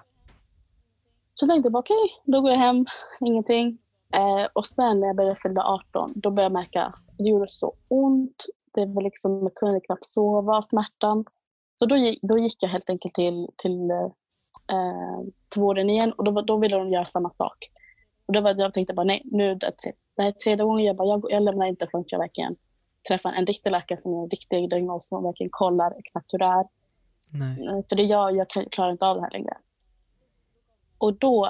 Så tänkte jag okej, då går jag hem, ingenting. Eh, och sen när jag började fylla 18, då började jag märka att det gjorde så ont. Det var liksom, jag kunde knappt sova, smärtan. Så då gick, då gick jag helt enkelt till, till, eh, till vården igen och då, då ville de göra samma sak. Och då var, jag tänkte bara, nej, nu that's it. Det här är tredje gången jag bara, jag, jag lämnar inte förrän jag verkligen träffar en riktig läkare som har en riktig diagnos som verkligen kollar exakt hur det är. Nej. Eh, För det är jag, jag klarar inte av det här längre. Och då,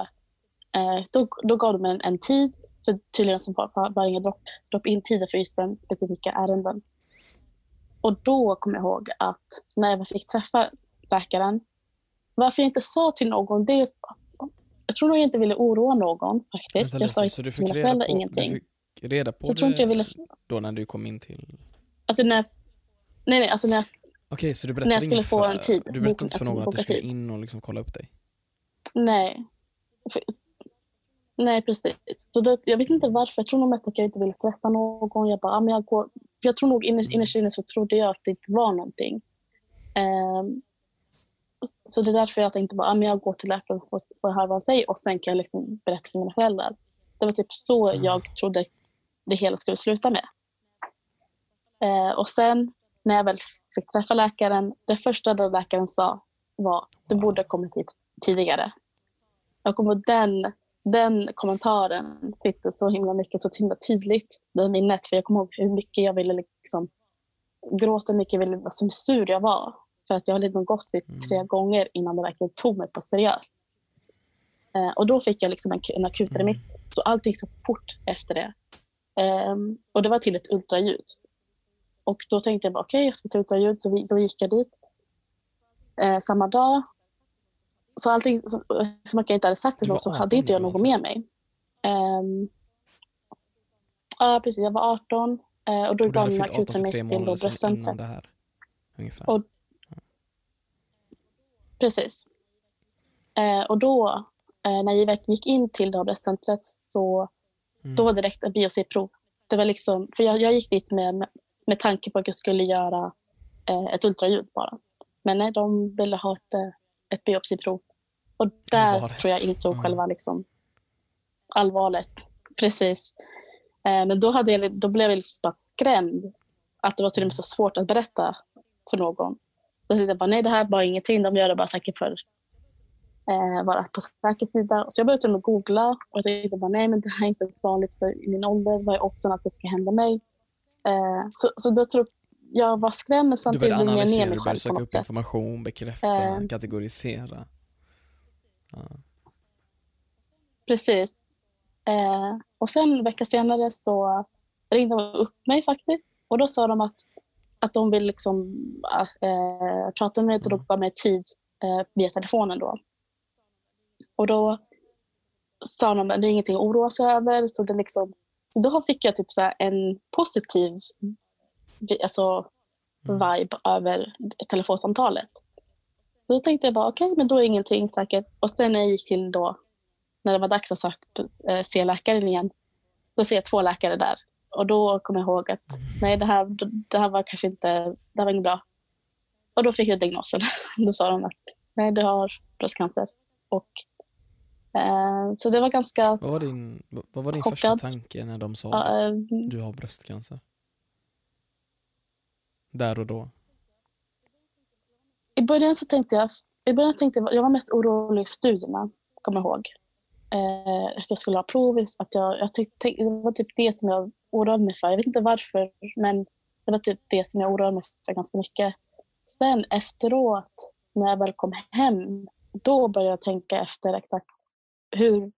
eh, då, då gav de en, en tid, för tydligen som var, var, inga drop, drop-in-tider för just den specifika ärenden. Och då kom jag ihåg att när jag fick träffa läkaren, varför jag inte sa till någon, det jag tror nog jag inte ville oroa någon faktiskt. Vänta jag sa så du mina fick reda föräldrar på, ingenting. du fick reda på Så jag tror inte jag ville, då när du kom in till... alltså när, nej nej, alltså när jag, Okej, så du När berättade jag skulle få en tid, Du berättade inte för någon att du skulle in och liksom kolla upp dig? nej. Nej, precis. Så då, jag vet inte varför. Jag tror nog mest att jag inte ville träffa någon. Jag, bara, ah, men jag, går. jag tror nog innerst Mm. inne så trodde jag att det inte var någonting. Ehm, så det är därför jag tänkte bara, ah, men jag går till läkaren och får höra vad han säger och sen kan jag liksom berätta för mina föräldrar. Det var typ så Mm. jag trodde det hela skulle sluta med. Eh, och sen när jag väl fick träffa läkaren, det första den läkaren sa var du borde ha kommit hit tidigare. Jag kommer den, den kommentaren sitter så himla mycket, så himla tydligt i minnet. För jag kommer ihåg hur mycket jag ville liksom gråta, hur mycket jag ville, så sur jag var. För att jag hade liksom gått dit Mm. tre gånger innan det verkligen tog mig på seriöst. Eh, och då fick jag liksom en, en akutremiss. Så allt gick så fort efter det. Ehm, och det var till ett ultraljud. Och då tänkte jag bara okej, jag ska ta ultraljud. Så vi, då gick jag dit. Eh, samma dag. Så allting som, som jag inte hade sagt till någon så 18 hade inte jag alltså? med mig. Ehm, Ja, precis. Jag var 18 eh, och då gav de fyllt 18 för akutremiss tre till bröstcentret. Och- Precis. Eh, och då, eh, när verkligen gick in till det här bröstcentret så Mm. då var det direkt ett biopsiprov. Det var liksom, för jag, jag gick dit med, med tanke på att jag skulle göra eh, ett ultraljud bara. Men nej, de ville ha ett, eh, ett biopsiprov. Och där Allvaret. tror jag insåg Mm. själva liksom, allvaret. Precis. Eh, men då, hade jag, då blev jag liksom bara skrämd. Att det var till och med så svårt att berätta för någon. Då tänkte jag bara, nej det här är bara ingenting. De gör det bara säkert för eh, vara på säker sida. Så jag började till och med googla och jag tänkte bara, nej men det här är inte vanligt för min ålder. Vad är oddsen att det ska hända mig? Eh, så, så då tror jag var skrämd men samtidigt lugnade jag ner mig du började själv söka upp sätt. information, bekräfta, Eh. kategorisera. Ja. Precis. Eh, och sen en vecka senare så ringde de upp mig faktiskt. Och då sa de att, att de vill liksom, eh, prata med mig och Mm. gav mig tid eh, via telefonen då. Och då sa de att det är ingenting att oroa sig över. Så, det liksom, så då fick jag typ så en positiv alltså, Mm. vibe över telefonsamtalet. Så då tänkte jag bara okej, men då är ingenting säkert. Och sen när jag gick till då, när det var dags att söka, eh, se läkaren igen, då ser jag två läkare där. Och då kommer jag ihåg att nej, det här, det här var kanske inte, det här var inget bra. Och då fick jag diagnosen. [laughs] Då sa de att nej, du har bröstcancer. Och, eh, så det var ganska... Vad var din, vad var din första tanke när de sa eh, du har bröstcancer? Där och då? I början så tänkte jag, i början tänkte jag, jag var mest orolig för studierna, kommer jag ihåg. Eh, att jag skulle ha prov, att jag, jag tyckte, det var typ det som jag oroade mig för. Jag vet inte varför, men det var typ det som jag oroade mig för ganska mycket. Sen efteråt, när jag väl kom hem, då började jag tänka efter exakt hur,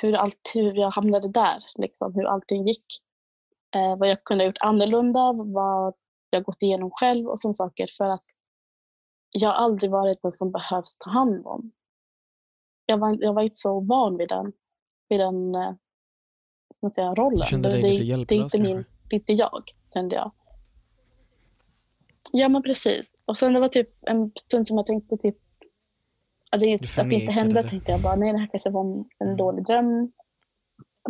hur, allt, hur jag hamnade där, liksom, hur allting gick. Eh, vad jag kunde ha gjort annorlunda, vad jag gått igenom själv och sådana saker. För att jag har aldrig varit den som behövs ta hand om. Jag var, jag var inte så van vid den, vid den eh, man säga, rollen. Kände dig det, lite det, det är inte min, det är inte jag, kände jag. Ja, men precis. Och sen det var typ en stund som jag tänkte typ att det, att det inte hände. det. tänkte jag bara, nej det här kanske var en, Mm. dålig dröm.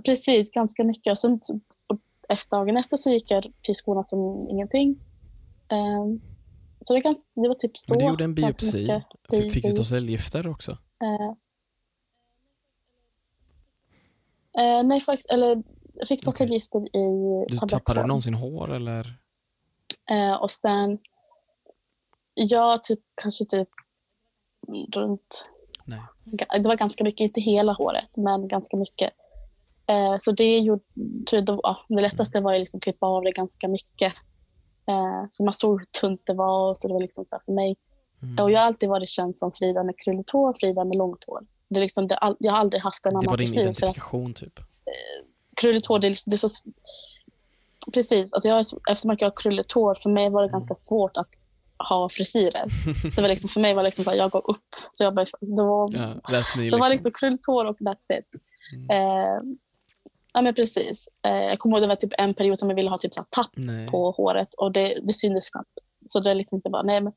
Precis, ganska mycket. Och sen och efter dagen efter så gick jag till skolan som ingenting. Ehm, så det, ganska, det var typ så. Men du gjorde en biopsi. Fick du ta cellgifter också? Eh, eh, nej, faktiskt, eller jag fick ta Okej. cellgifter i Du tappade du någonsin hår eller? Eh, och sen, ja, typ kanske typ runt, Nej. det var ganska mycket, inte hela håret, men ganska mycket. Eh, så det gjorde, tror jag, ja, det lättaste var ju liksom klippa av det ganska mycket. Eh, så man såg hur tunt det var, så det var liksom för mig. Mm. Och jag har alltid varit känd som Frida med krulligt hår, Frida med långt hår. Det liksom, det, jag har aldrig haft en det annan var din frisyr. För att identifikation typ? krulligt hår, det är, liksom- det är så... Precis, alltså jag, eftersom att jag har krulligt hår, för mig var det Mm. ganska svårt att ha frisyrer. Det var liksom, för mig var det liksom bara, jag går upp. Så jag bara, liksom- då, Ja, that's me det liksom. var liksom krulligt hår och that's it. Mm. Eh, ja men precis. Eh, jag kommer ihåg det var typ en period som jag ville ha typ så tapp Nej. på håret och det, det syntes knappt. Så det är liksom inte bara, nej men.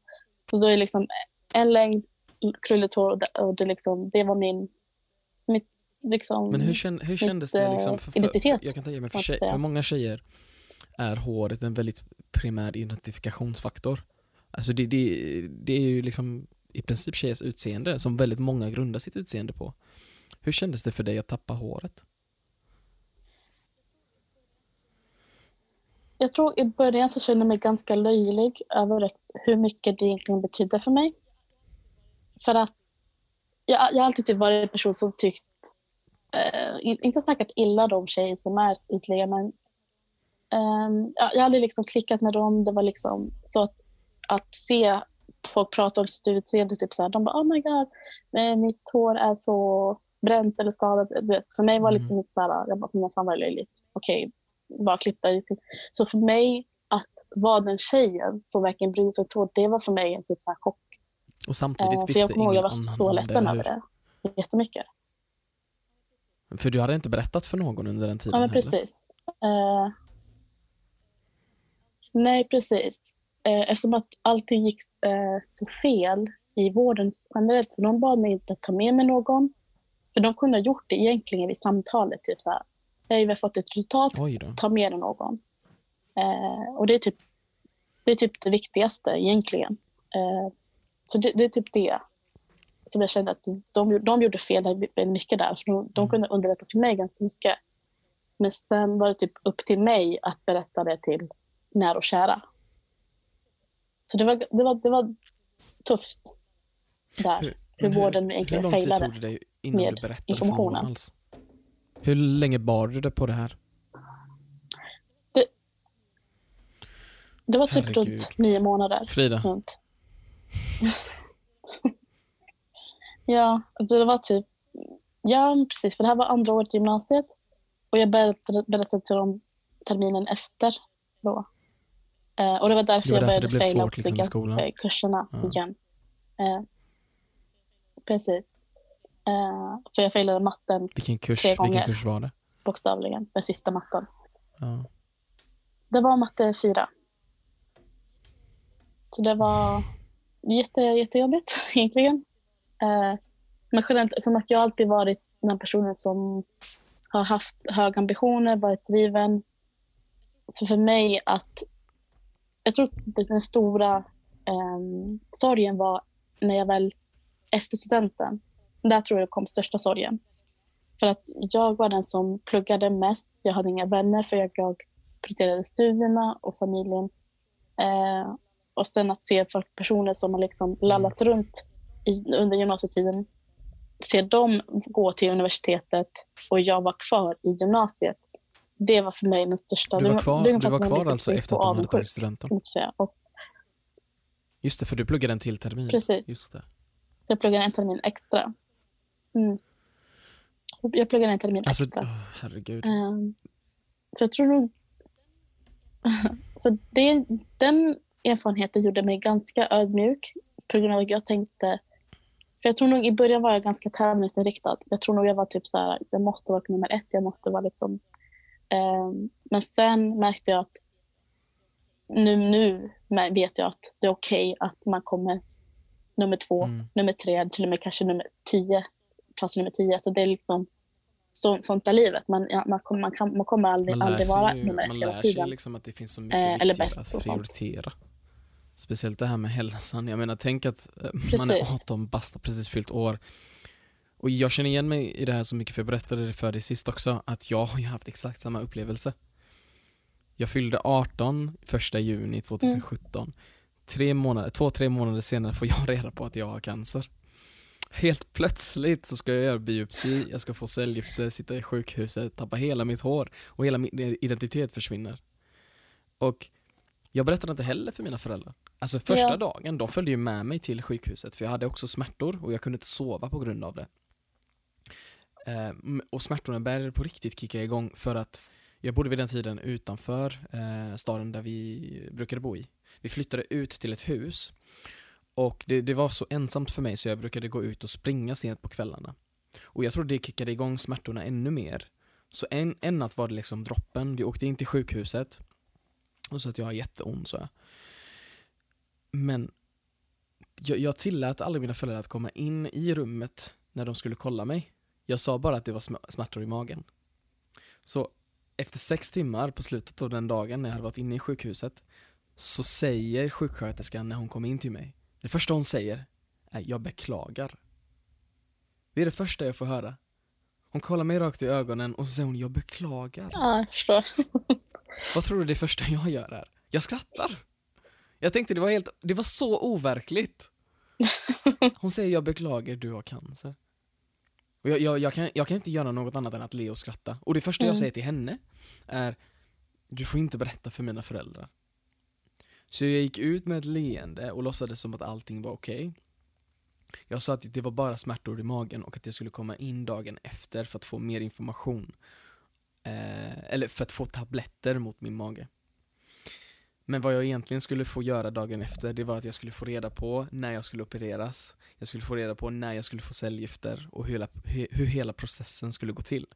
Så då är det liksom en längd krulligt hår och det, och det, liksom, det var min, mitt, liksom Men hur, känn, hur kändes mitt, det eh, liksom? För, för, identitet, jag kan tänka mig, för, tjej, för många tjejer är håret en väldigt primär identifikationsfaktor. Alltså det, det, det är ju liksom i princip tjejers utseende som väldigt många grundar sitt utseende på. Hur kändes det för dig att tappa håret? Jag tror i början så kände jag mig ganska löjlig över hur mycket det egentligen betydde för mig. För att jag, jag har alltid typ varit en person som tyckt, eh, in- inte snackat illa om tjejer som är ytliga, men ehm, jag, jag aldrig liksom klickat med dem. Det var liksom så att, att se folk prata om sitt utseende, typ så här, de bara oh my god, eh, mitt hår är så bränt eller skadat. För mig var det liksom lite så här, jag bara, men fan vad löjligt. Okej, bara klippa i. Så för mig att vara den tjejen som verkligen bryr sig om det var för mig en typ så här chock. Och samtidigt Eh, visste jag kommer ihåg ingen jag var så ledsen över det. Jättemycket. För du hade inte berättat för någon under den tiden Ja, men precis. Eh, nej, precis. Eh, eftersom att allting gick eh, så fel i vården generellt, så de bad mig inte ta med mig någon. För de kunde ha gjort det egentligen vid samtalet, typ så här. Hej, vi har fått ett resultat, ta med dig någon. Eh, och det är, typ, det är typ det viktigaste egentligen. Eh, så det, det är typ det som jag kände att de, de gjorde fel väldigt mycket där. För de, de Mm. kunde underlätta för mig ganska mycket. Men sen var det typ upp till mig att berätta det till nära och kära. Så det var, det var, det var tufft där. Hur, Men vården hur egentligen lång tid tog det dig innan med du berättade för någon alls? Hur länge bar du det på det här? Det var typ Herregud. runt nio månader. Frida, Runt. [laughs] ja, alltså det var typ... Ja, precis. För det här var andra året i gymnasiet. Och jag berättade, berättade till dem terminen efter då. Eh, och det var därför Det var jag därför började faila svårt, liksom, kurserna Ja. igen. Eh, precis. Eh, för jag failade matten vilken kurs, tre vilken gånger. kurs var det? bokstavligen, den sista matten. Ja. Det var matte 4. Så det var jätte, jättejobbigt [laughs] egentligen. Eh, men generellt, som att jag alltid varit den personen som har haft höga ambitioner, varit driven. Så för mig att... Jag tror att den stora eh, sorgen var när jag väl, efter studenten, där tror jag kom största sorgen. För att jag var den som pluggade mest. Jag hade inga vänner för jag, jag prioriterade studierna och familjen. Eh, och sen att se folk, personer som har liksom lallat runt i, under gymnasietiden, se dem gå till universitetet och jag var kvar i gymnasiet. Det var för mig den största... Du var kvar, det du var jag kvar liksom alltså efter att de hade tagit studenten? Och Just det, för du pluggade en till termin. Precis. Just det. så jag pluggade en termin extra. Mm. Jag pluggade en termin Alltså, extra. åh, herregud. Ehm, så jag tror nog... [laughs] så det, den erfarenheten gjorde mig ganska ödmjuk på grund av att jag tänkte... För jag tror nog i början var jag ganska tävlingsinriktad. Jag tror nog jag var typ så här, jag måste vara nummer ett, jag måste vara liksom... ehm, men sen märkte jag att nu, nu vet jag att det är okej att man kommer nummer två, Mm. nummer tre, till och med kanske nummer tio, plats nummer tio. Så det är liksom så, sånt är livet. Man, man, kommer, man, kan, man kommer aldrig, Man lär aldrig sig vara ju, nummer man ett lär hela sig tiden. liksom att det finns så mycket Eh, bäst att och sånt. Speciellt det här med hälsan. Jag menar, tänk att eh, man är Precis. 18 bast, precis fyllt år. Och jag känner igen mig i det här så mycket, för jag berättade det för dig sist också, att jag har ju haft exakt samma upplevelse. Jag fyllde 18 första juni 2017. Tre månader, två, tre månader senare får jag [laughs] reda på att jag har cancer. Helt plötsligt så ska jag göra biopsi, jag ska få cellgifter, sitta i sjukhuset, tappa hela mitt hår och hela min identitet försvinner. Och jag berättade inte heller för mina föräldrar. Alltså första Ja. dagen, de följde ju med mig till sjukhuset för jag hade också smärtor och jag kunde inte sova på grund av det. Eh, och smärtorna började på riktigt kicka igång för att jag bodde vid den tiden utanför eh, staden där vi brukade bo i. Vi flyttade ut till ett hus och det, det var så ensamt för mig så jag brukade gå ut och springa sent på kvällarna. Och jag tror det kickade igång smärtorna ännu mer. Så en, en natt var det liksom droppen, vi åkte in till sjukhuset och så att jag har jätteont så jag. Men jag, jag tillät aldrig mina föräldrar att komma in i rummet när de skulle kolla mig. Jag sa bara att det var sm- smärtor i magen. Så efter sex timmar på slutet av den dagen när jag hade varit inne i sjukhuset så säger sjuksköterskan när hon kommer in till mig, det första hon säger är jag beklagar. Det är det första jag får höra. Hon kollar mig rakt i ögonen och så säger hon jag beklagar. Ja, jag förstår. [laughs] Vad tror du det första jag gör är? Jag skrattar. Jag tänkte det var helt, det var så overkligt. [laughs] Hon säger jag beklagar, du har cancer. Och jag, jag, jag, kan, jag kan inte göra något annat än att le och skratta. Och det första jag Mm. säger till henne är Du får inte berätta för mina föräldrar. Så jag gick ut med ett leende och låtsades som att allting var okej. Jag sa att det var bara smärtor i magen och att jag skulle komma in dagen efter för att få mer information. Eh, eller för att få tabletter mot min mage. Men vad jag egentligen skulle få göra dagen efter, det var att jag skulle få reda på när jag skulle opereras. Jag skulle få reda på när jag skulle få cellgifter och hur hela, hur, hela processen skulle gå till.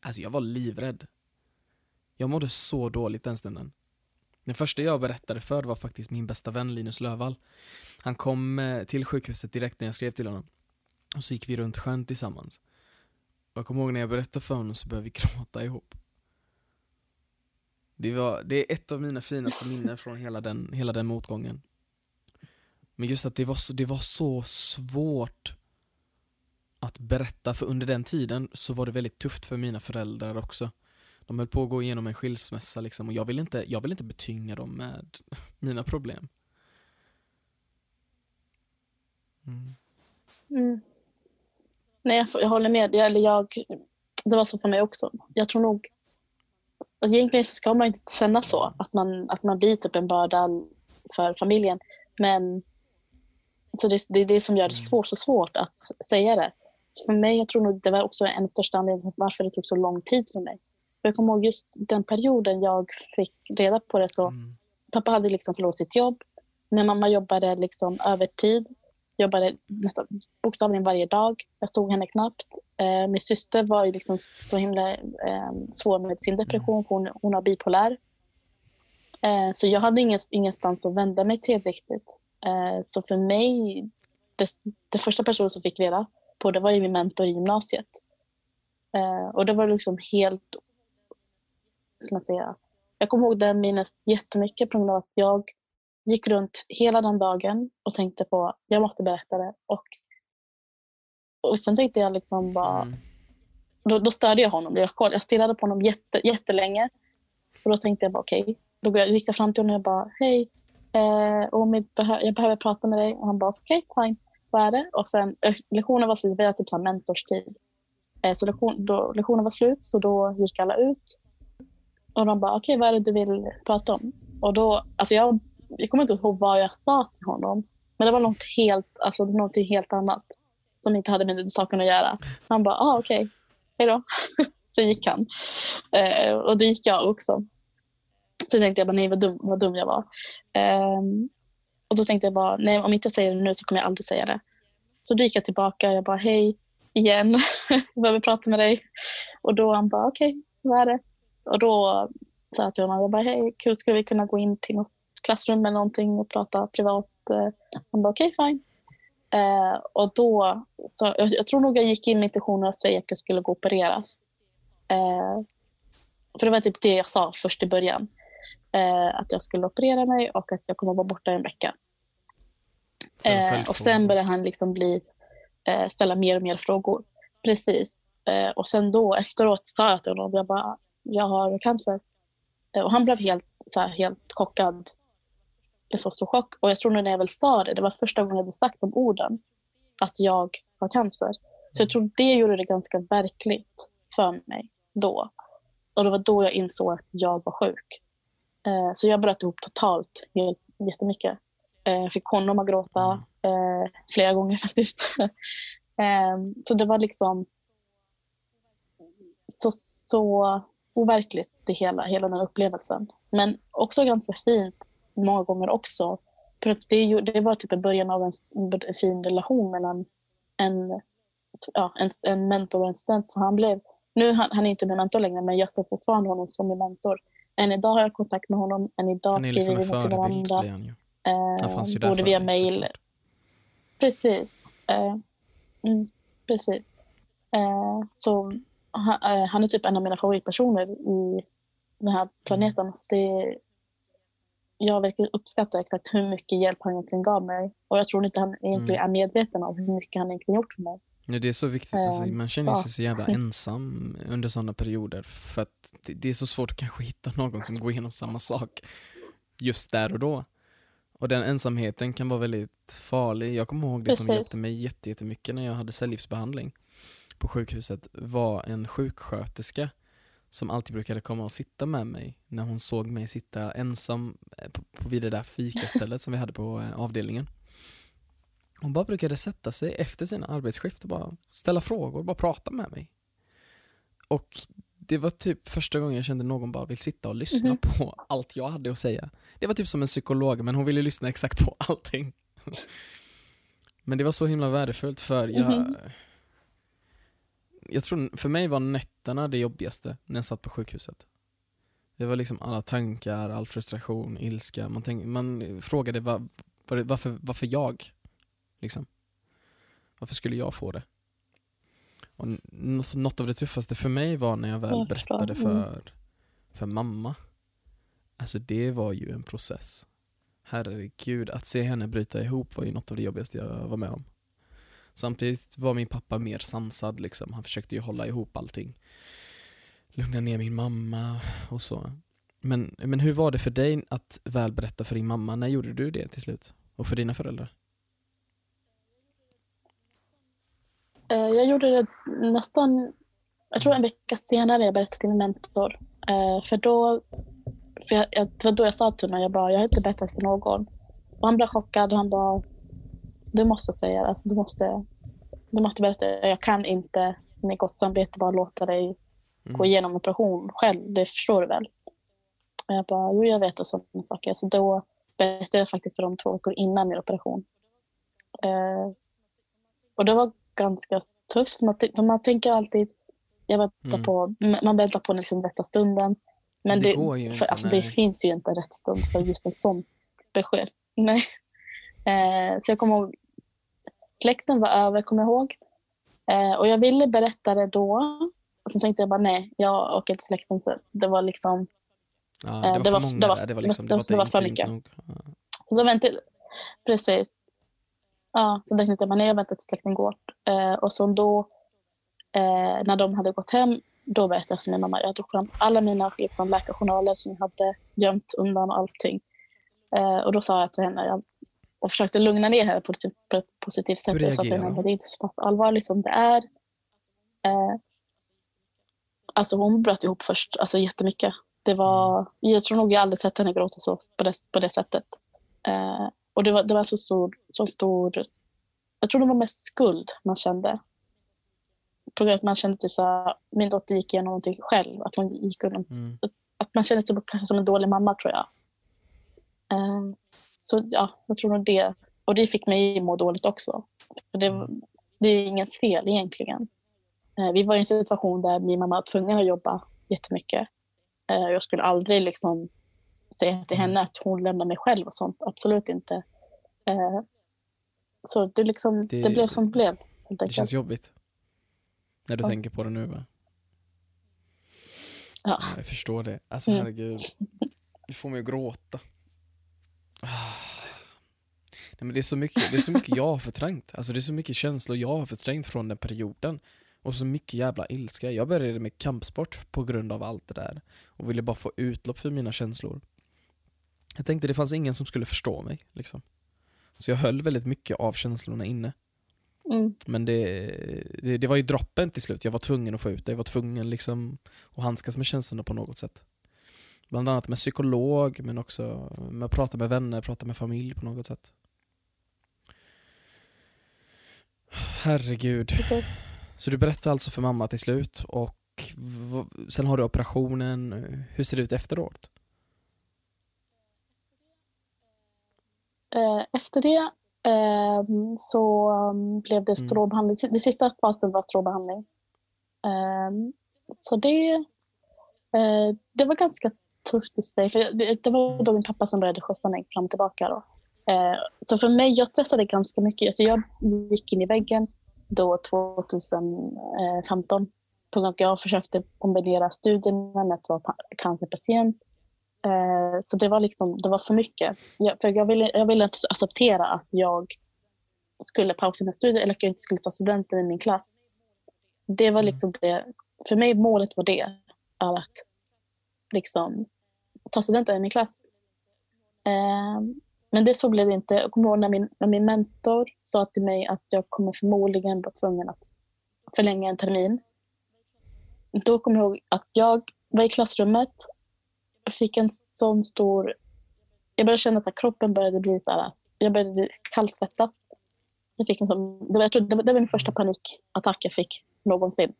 Alltså jag var livrädd. Jag mådde så dåligt den stunden. Den första jag berättade för var faktiskt min bästa vän Linus Lövall. Han kom eh, till sjukhuset direkt när jag skrev till honom. Och så gick vi runt sjön tillsammans. Och jag kommer ihåg när jag berättade för honom så började vi [laughs] gråta ihop. Det, var, det är ett av mina finaste minnen från hela den, hela den motgången. Men just att det var, så, det var så svårt att berätta, för under den tiden så var det väldigt tufft för mina föräldrar också. De höll på att gå igenom en skilsmässa liksom, och jag vill inte, jag vill inte betynga dem med [laughs] mina problem. Mm. Mm. Nej, jag, jag håller med. Jag, eller jag, det var så för mig också. Jag tror nog... Alltså egentligen så ska man inte känna så, att man, att man blir typ en börda för familjen. Men så det, det är det som gör det Mm. svårt, så svårt att säga det. Så för mig, jag tror nog det var också en största anledning varför det tog så lång tid för mig. För jag kommer ihåg just den perioden jag fick reda på det så Mm. pappa hade liksom förlorat sitt jobb. Min mamma jobbade liksom övertid. Jobbade nästan bokstavligen varje dag. Jag såg henne knappt. Eh, min syster var ju liksom så himla eh, svår med sin depression för hon, hon har bipolär. Eh, så jag hade ingen, ingenstans att vända mig till riktigt. Eh, så för mig, det, det första personen som fick reda på det var ju min mentor i gymnasiet. Eh, och det var liksom helt, ska man säga, jag kommer ihåg den minnet jättemycket på grund av att jag gick runt hela den dagen och tänkte på jag måste berätta det. Och, och sen tänkte jag liksom bara, Mm. då, då störde jag honom. Jag, jag stirrade på honom jätte, jättelänge. Och då tänkte jag bara okej. Då går jag- gick jag fram till honom och jag bara hej, eh, Omid, behö- jag behöver prata med dig. Och han bara okej, fine. Vad är det? Och sen eh, lektionen var slut, vi hade typ så här mentorstid. Eh, så lektion, då, lektionen var slut så då gick alla ut. Och de bara okej, vad är det du vill prata om? Och då, alltså jag, jag kommer inte ihåg vad jag sa till honom. Men det var något helt, alltså någonting helt annat. Som inte hade med den saken att göra. Han bara, ah, okej, hej då. [laughs] så gick han. Eh, och då gick jag också. Så tänkte jag bara, nej vad dum, vad dum jag var. Eh, och då tänkte jag bara, nej om inte jag säger det nu så kommer jag aldrig säga det. Så då gick jag tillbaka och jag bara, hej igen, [laughs] jag behöver prata med dig. Och då han bara, okej, vad är det? Och då sa jag till honom, jag bara, hej, kul, skulle vi kunna gå in till något klassrum eller någonting och prata privat? Eh, Han bara, okej, fine. Eh, och då, så, jag, jag tror nog jag gick in med intentionen att säga att jag skulle gå och opereras. Eh, för det var typ det jag sa först i början. Eh, att jag skulle operera mig och att jag kommer vara borta en vecka. Sen Eh, och sen började han liksom bli, eh, ställa mer och mer frågor. Precis. Och sen då efteråt sa jag till honom, jag bara, jag har cancer. Och han blev helt, så här, helt chockad. En så stor chock. Och jag tror när jag väl sa det, det var första gången jag hade sagt de orden, att jag har cancer. Så jag tror det gjorde det ganska verkligt för mig då. Och det var då jag insåg att jag var sjuk. Eh, så jag bröt ihop totalt helt, jättemycket. Eh, jag fick honom att gråta eh, flera gånger [laughs] faktiskt. eh, så det var liksom så, så overkligt det hela, hela den upplevelsen. Men också ganska fint många gånger också. För att det, det var typ början av en, fin relation mellan en, ja, en, en mentor och en student. Så han blev, nu han, han är inte min mentor längre men jag ser fortfarande honom som min mentor. Än idag har jag kontakt med honom, än idag Han är skriver liksom vi till varandra. han ju. Han Eh, fanns ju både via såklart. Precis. Eh, mm, precis. Eh, så han, eh, han är typ en av mina favoritpersoner i den här planeten. Så det, jag verkligen uppskattar exakt hur mycket hjälp han egentligen gav mig. Och jag tror inte han egentligen är medveten om hur mycket han egentligen gjort för mig. Ja, det är så viktigt, alltså, Eh, man känner så. sig så jävla ensam under sådana perioder för att det, är så svårt att kanske hitta någon som går igenom samma sak just där och då. Och den ensamheten kan vara väldigt farlig. Jag kommer ihåg det som Precis. hjälpte mig jätte- jättemycket när jag hade cellgiftsbehandling på sjukhuset var en sjuksköterska som alltid brukade komma och sitta med mig när hon såg mig sitta ensam eh, på, på vid det där fikastället som vi hade på eh, avdelningen. Hon bara brukade sätta sig efter sina arbetsskift och bara ställa frågor, bara prata med mig. Och det var typ första gången jag kände någon bara vill sitta och lyssna Mhm. på allt jag hade att säga. Det var typ som en psykolog, men hon ville lyssna exakt på [laughs] allting. men det var så himla värdefullt för jag... Mhm. Jag tror, för mig var nätterna det jobbigaste när jag satt på sjukhuset. Det var liksom alla tankar, all frustration, ilska. Man, tänk, man frågade var, var, varför, varför jag? Liksom. Varför skulle jag få det? Och något, av det tuffaste för mig var när jag väl berättade mm. för, för mamma. Alltså det var ju en process. Herregud, att se henne bryta ihop var ju något av det jobbigaste jag var med om. Samtidigt var min pappa mer sansad liksom. Han försökte ju hålla ihop allting. Lugna ner min mamma och så. Men, men hur var det för dig att väl berätta för din mamma? När gjorde du det till slut? Och för dina föräldrar? Eh, jag gjorde det nästan, jag tror en vecka senare jag berättade till min mentor. Eh, för då, för jag, jag, det var då jag sa till honom, jag bara, jag har inte berättat för någon. Och han blev chockad och han bara, du måste säga det, alltså, du måste, du måste berätta. Jag kan inte med gott samvete bara låta dig Mm. gå igenom operation själv, det förstår du väl? Och jag bara, jo jag vet och sådana saker. Så då berättade jag faktiskt för dem två veckor innan min operation. Eh, och det var ganska tufft. Man, man tänker alltid, jag väntar Mm. på, man väntar på liksom rätta stunden. Men Det det, ju för, inte, alltså, det finns ju inte rätt stund för just en sån besked. [laughs] Nej. Eh, så jag kommer ihåg, släkten var över, kommer jag ihåg. Eh, och jag ville berätta det då. Och sen tänkte jag bara nej, jag åker till släkten. Så det var liksom, Ja, Eh, det var det för var- många det var-. Det var, det liksom, var- det det var för intimt mycket. nog. Ja. precis. Ja, så tänkte jag bara nej, jag väntar tills släkten går. Eh, och så då, eh, när de hade gått hem, då berättade jag för min mamma. Jag tog fram alla mina liksom, läkarjournaler som jag hade gömt undan och allting. Eh, och då sa jag till henne, jag, och försökte lugna ner henne på ett, på ett positivt sätt. Jag sa till reagerade henne, hon? det är inte så pass allvarligt som det är. Eh, alltså hon bröt ihop först, alltså jättemycket. Det var, jag tror nog jag aldrig sett henne gråta så på det, på det sättet. Eh, och det var, det var så stor, så stor, jag tror det var mest skuld man kände. På grund av att man kände typ så här, min dotter gick igenom någonting själv. Att hon gick igenom, Mm. att man kände sig kanske som en dålig mamma tror jag. Eh, så ja, jag tror nog det. Och det fick mig må dåligt också. För det, Mm. det är inget fel egentligen. Eh, vi var i en situation där min mamma var tvungen att jobba jättemycket. Eh, jag skulle aldrig liksom säga till Mm. henne att hon lämnar mig själv och sånt. Absolut inte. Eh, så det, liksom, Det- det, blev som det blev. Det känns jobbigt. När du Ja. tänker på det nu va? Ja. Jag förstår det. Alltså Mm. herregud. Du får mig att gråta. Nej, men det, är så mycket, det är så mycket jag har förträngt. Alltså det är så mycket känslor jag har förträngt från den perioden. Och så mycket jävla ilska. Jag började med kampsport på grund av allt det där. Och ville bara få utlopp för mina känslor. Jag tänkte det fanns ingen som skulle förstå mig. Liksom. Så jag höll väldigt mycket av känslorna inne. Mm. Men det, det, det var ju droppen till slut, jag var tvungen att få ut det. Jag var tvungen liksom att handskas med känslorna på något sätt. Bland annat med psykolog, men också med att prata med vänner, prata med familj på något sätt. Herregud. Precis. Så du berättade alltså för mamma till slut och sen har du operationen. Hur ser det ut efteråt? Eh, efter det ehm, så um, blev det Mm. strålbehandling. Det sista fasen var strålbehandling. Ehm, så det, eh, det var ganska tufft i sig. För det, var då min pappa som började skjutsa mig fram och tillbaka. Då. Eh, så för mig, jag stressade ganska mycket. Alltså jag gick in i väggen. då 2015 på grund av att jag försökte kombinera studierna med att vara cancerpatient. Eh, så det var, liksom, det var för mycket. Jag, för jag, ville, jag ville inte acceptera att jag skulle pausa mina studier eller att jag inte skulle ta studenten i min klass. Det var mm. liksom det. För mig målet var det. Att liksom, ta studenten i min klass. Ehm, men det så blev det inte. Jag kommer ihåg när min, när min mentor sa till mig att jag kommer förmodligen vara tvungen att förlänga en termin. Då kommer jag ihåg att jag var i klassrummet Jag fick en sån stor... Jag började känna att kroppen började bli så här, Jag började kallsvettas. Jag fick en sån, det, var, jag tror, det, var, det var min första panikattack jag fick någonsin.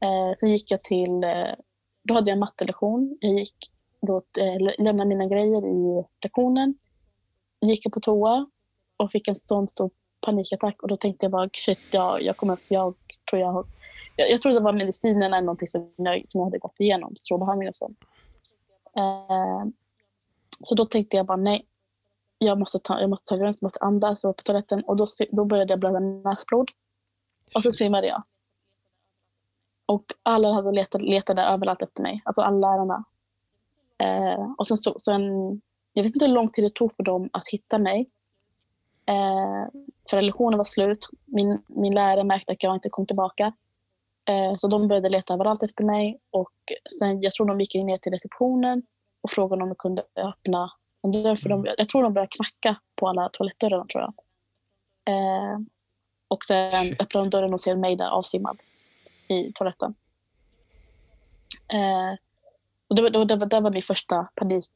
Eh, sen gick jag till... Eh, då hade jag en mattelektion. Jag gick då, eh, lämnade mina grejer i lektionen gick jag på toa och fick en sån stor panikattack och då tänkte jag bara shit, jag, jag kommer, jag tror jag jag, jag tror det var medicinen eller någonting som jag, som jag hade gått igenom, strålbehandling och sånt. Eh, så då tänkte jag bara nej, jag måste ta, jag måste ta lugnt, jag måste andas, jag var på toaletten och då, då började jag blöda näsblod. Och så svimmade jag. Och alla hade letat, letade överallt efter mig, alltså alla lärarna. Eh, och sen, så, sen jag vet inte hur lång tid det tog för dem att hitta mig. Eh, för lektionen var slut. Min, min lärare märkte att jag inte kom tillbaka. Eh, så de började leta överallt efter mig. Och sen, jag tror de gick ner till receptionen och frågade om de kunde öppna en dörr. För de, jag tror de började knacka på alla toalettdörrar. Tror jag. Eh, och sen Shit. öppnade de dörren och ser mig där avsvimmad i toaletten. Eh, och det, det, det, det var min första panik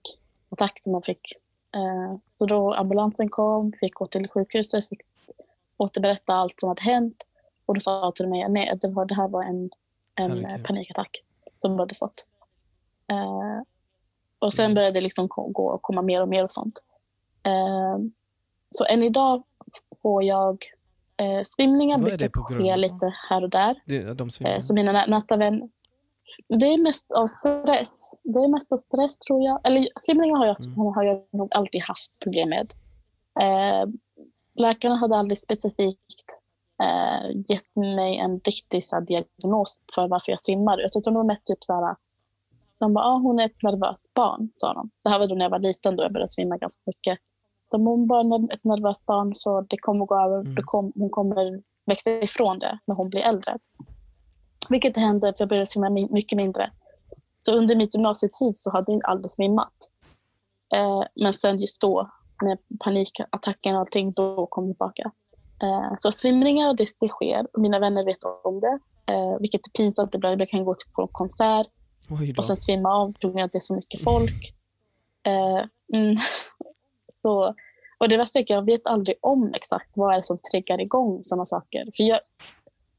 attack som man fick. Eh, så då ambulansen kom, fick gå till sjukhuset, fick återberätta allt som hade hänt. Och då sa till mig att det, var, det här var en, en panikattack som jag hade fått. Eh, och sen mm. började det liksom gå och komma mer och mer och sånt. Eh, så än idag får jag eh, svimningar, brukar ske lite här och där. Det, de eh, så mina närmsta vänner, det är mest av stress. Det är mest av stress tror jag. Eller svimningar har jag, mm. har jag nog alltid haft problem med. Eh, läkarna hade aldrig specifikt eh, gett mig en riktig så här, diagnos för varför jag svimmar. Jag tror det var mest typ så här, de bara, ah, hon är ett nervöst barn, sa de. Det här var då när jag var liten, då jag började svimma ganska mycket. De hon bara ett nervöst barn, så det kommer gå över. Mm. Kom, hon kommer växa ifrån det när hon blir äldre. Vilket hände för jag började simma mycket mindre. Så under mitt gymnasietid så hade jag aldrig svimmat. Eh, men sen just då med panikattacken och allting, då kom jag tillbaka. Eh, så svimningar, det, det sker. Mina vänner vet om det. Eh, vilket är pinsamt ibland. Jag kan gå till på en konsert och sen svimma av på grund av att det är så mycket folk. Eh, mm. [laughs] så, och det värsta är att jag vet aldrig om exakt vad är det som triggar igång sådana saker. För jag,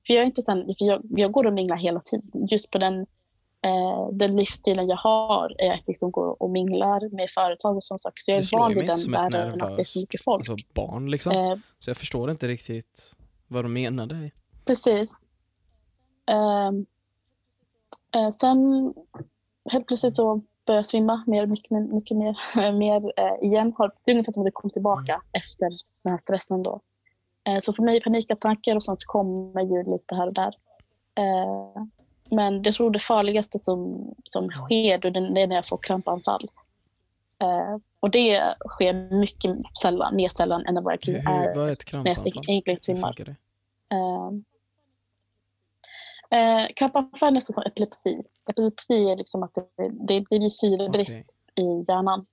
för jag, är inte sen, för jag, jag går och minglar hela tiden. Just på den, eh, den livsstilen jag har är att liksom gå och minglar med företag och saker. Så jag är van vid den världen att det är så mycket folk. Alltså barn liksom. Eh, så jag förstår inte riktigt vad de menade. Precis. Eh, eh, sen helt plötsligt så började jag svimma mer, mycket, mycket mer, [laughs] mer eh, igen. Det är ungefär som att det kom tillbaka mm. efter den här stressen då. Eh, så för mig panikattacker och sånt kommer ju lite här och där. Eh, men jag tror det farligaste som, som sker det är när jag får krampanfall. Eh, och det sker mycket sällan, mer sällan än vad jag är, vad är ett när jag egentligen svimmar. Eh, krampanfall är nästan som epilepsi. Epilepsi är liksom att det, det, det blir syrebrist okay. i hjärnan.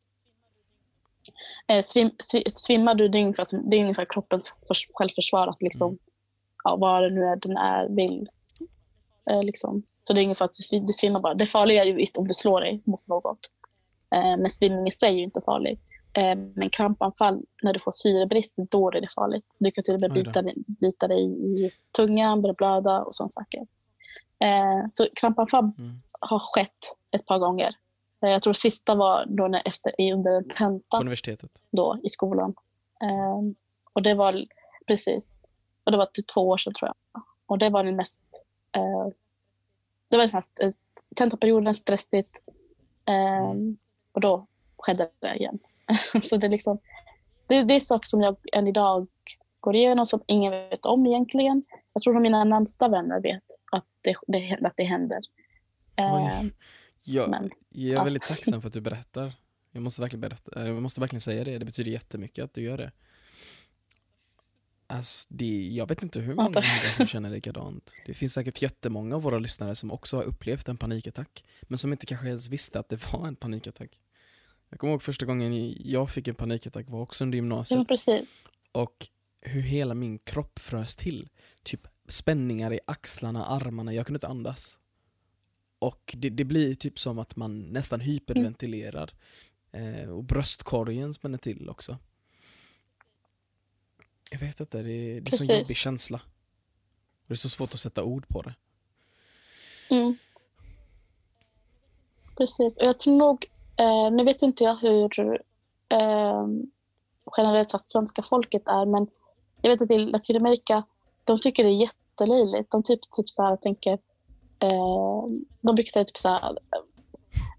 Eh, svim, svimmar du, det är ungefär, som, det är ungefär kroppens för, självförsvar att liksom, mm. ja, vad det nu är den är vill. Eh, liksom. Så det är ungefär att du, du svimmar bara. Det farliga är ju visst om du slår dig mot något. Eh, men svimning i sig är ju inte farlig. Eh, men krampanfall, när du får syrebrist, då är det farligt. Du kan till och med bita, bita dig i tungan, börja blöda och sådana saker. Eh, så krampanfall mm. har skett ett par gånger. Eh, jag tror sista var då när efter, under en tenta. På universitetet? Då, i skolan. Um, och det var precis. Och det var typ två år sedan tror jag. Och det var det mest... Uh, det var den här tentaperioden, stressigt. Um, och då skedde det igen. [laughs] så det är liksom... Det, det är saker som jag än idag går igenom som ingen vet om egentligen. jag tror att mina närmsta vänner vet att det, det, att det händer. Eh, Oj. Jag, men, jag är ja. väldigt tacksam för att du berättar. Jag måste verkligen berätta, eh, jag måste verkligen säga det, det betyder jättemycket att du gör det. Alltså, det, jag vet inte hur många som känner likadant. Det finns säkert jättemånga av våra lyssnare som också har upplevt en panikattack, men som inte kanske ens visste att det var en panikattack. Jag kommer ihåg första gången jag fick en panikattack var också under ja, gymnasiet men precis. och hur hela min kropp frös till. Typ spänningar i axlarna, armarna, jag kunde inte andas. Och det, det blir typ som att man nästan hyperventilerar. Eh, och bröstkorgen spänner till också. Jag vet inte, det är, det är en sån jobbig känsla. Det är så svårt att sätta ord på det. Mm. Precis. Och jag tror nog, eh, nu vet inte jag hur eh, generellt sett svenska folket är, men jag vet att i Latinamerika, de tycker det är jättelöjligt. De typ, typ så här tänker, eh, de brukar säga typ så här,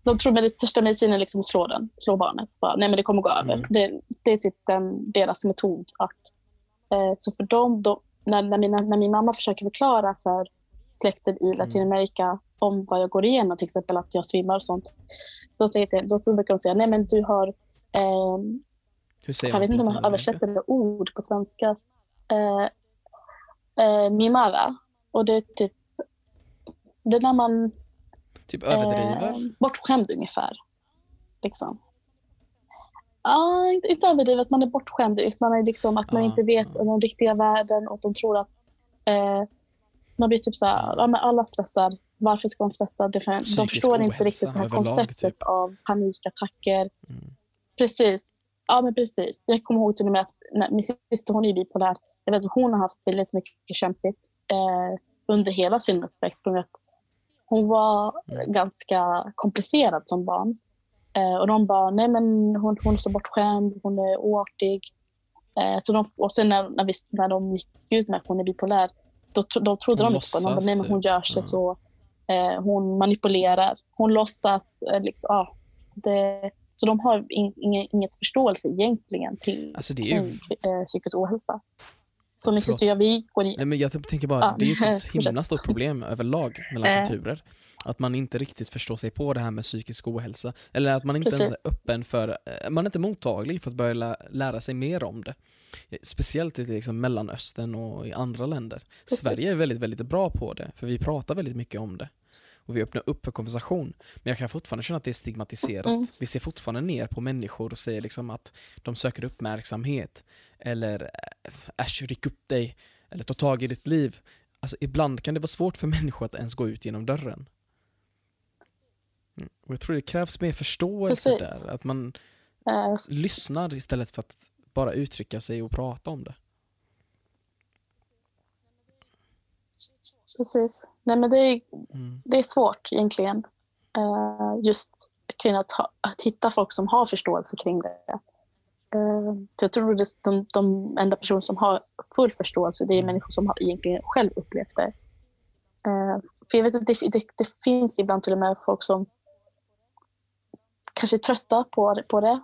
de tror med det största medicinen liksom slå den, slå barnet. Bara, Nej men det kommer gå över. Mm. Det, det är typ den, deras metod. Att, eh, så för dem, då, när, när, mina, när min mamma försöker förklara för släkten Mm. i Latinamerika om vad jag går igenom, till exempel att jag svimmar och sånt. Då, säger det, då så brukar de säga, nej men du har, eh, jag man vet inte om Latinamerika? översätter det ord på svenska, eh, eh, mimada. Och det är typ, det är när man Typ överdriver? Eh, bortskämd ungefär. Liksom. Ja, inte, inte överdrivet, man är bortskämd. utan Man är liksom att man Ja, inte vet ja. om den riktiga världen och de tror att eh, man blir typ så här, ja, alla stressar. Varför ska man stressa? Det för, de Psykisk förstår inte ohälsa riktigt det här överlag, konceptet typ. av panikattacker. Mm. Precis. Ja, men precis. Jag kommer ihåg till och med att när, min syster hon är bipolär. Jag vet att hon har haft väldigt mycket kämpigt eh, under hela sin uppväxt. på grund av att Hon var Mm. ganska komplicerad som barn. Eh, och de bara, nej men hon, hon är så bortskämd, hon är oartig. Eh, så de, och sen när, när, vi, när de gick ut med att hon är bipolär, då, då trodde Hon de inte på det. De bara, nej men hon gör sig ja. så. Eh, hon manipulerar, hon låtsas. Eh, liksom, ja, det, så de har in, inget, inget förståelse egentligen till Alltså det är ju kring eh, psykisk ohälsa. Så min syster jag, vi går i... Nej, men jag tänker bara, Ja, det är ju ett [laughs] fortsätt. himla stort problem överlag mellan Eh. kulturer. Att man inte riktigt förstår sig på det här med psykisk ohälsa. Eller att man inte ens är öppen för, eh, man är inte mottaglig för att börja lä- lära sig mer om det. Speciellt i liksom Mellanöstern och i andra länder. Precis. Sverige är väldigt, väldigt bra på det, för vi pratar väldigt mycket om det. Och vi öppnar upp för konversation. Men jag kan fortfarande känna att det är stigmatiserat. Mm. Vi ser fortfarande ner på människor och säger liksom att de söker uppmärksamhet. Eller äsch, ryck upp dig. Eller ta tag i ditt liv. Alltså ibland kan det vara svårt för människor att ens gå ut genom dörren. Mm. Och jag tror det krävs mer förståelse Precis. där. Att man Eh, lyssnar istället för att bara uttrycka sig och prata om det. Precis. Nej, men det är, Mm. det är svårt egentligen. Eh, just kring att, ha, att hitta folk som har förståelse kring det. För jag tror att de, de enda personer som har full förståelse det är Mm. människor som har egentligen själv upplevt det. Eh, för jag vet att det, det, det finns ibland till och med folk som kanske är trötta på, på det.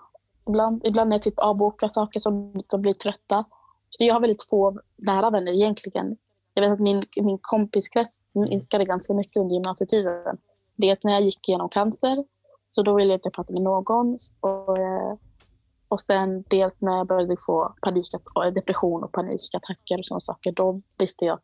Ibland, ibland är det typ avboka saker som de blir trötta. Så jag har väldigt få nära vänner egentligen. Jag vet att min, min kompiskrets minskade ganska mycket under gymnasietiden. Dels när jag gick igenom cancer, så då ville jag inte prata med någon. Och, eh, och sen dels när jag började få panik, depression och panikattacker och sådana saker, då visste jag att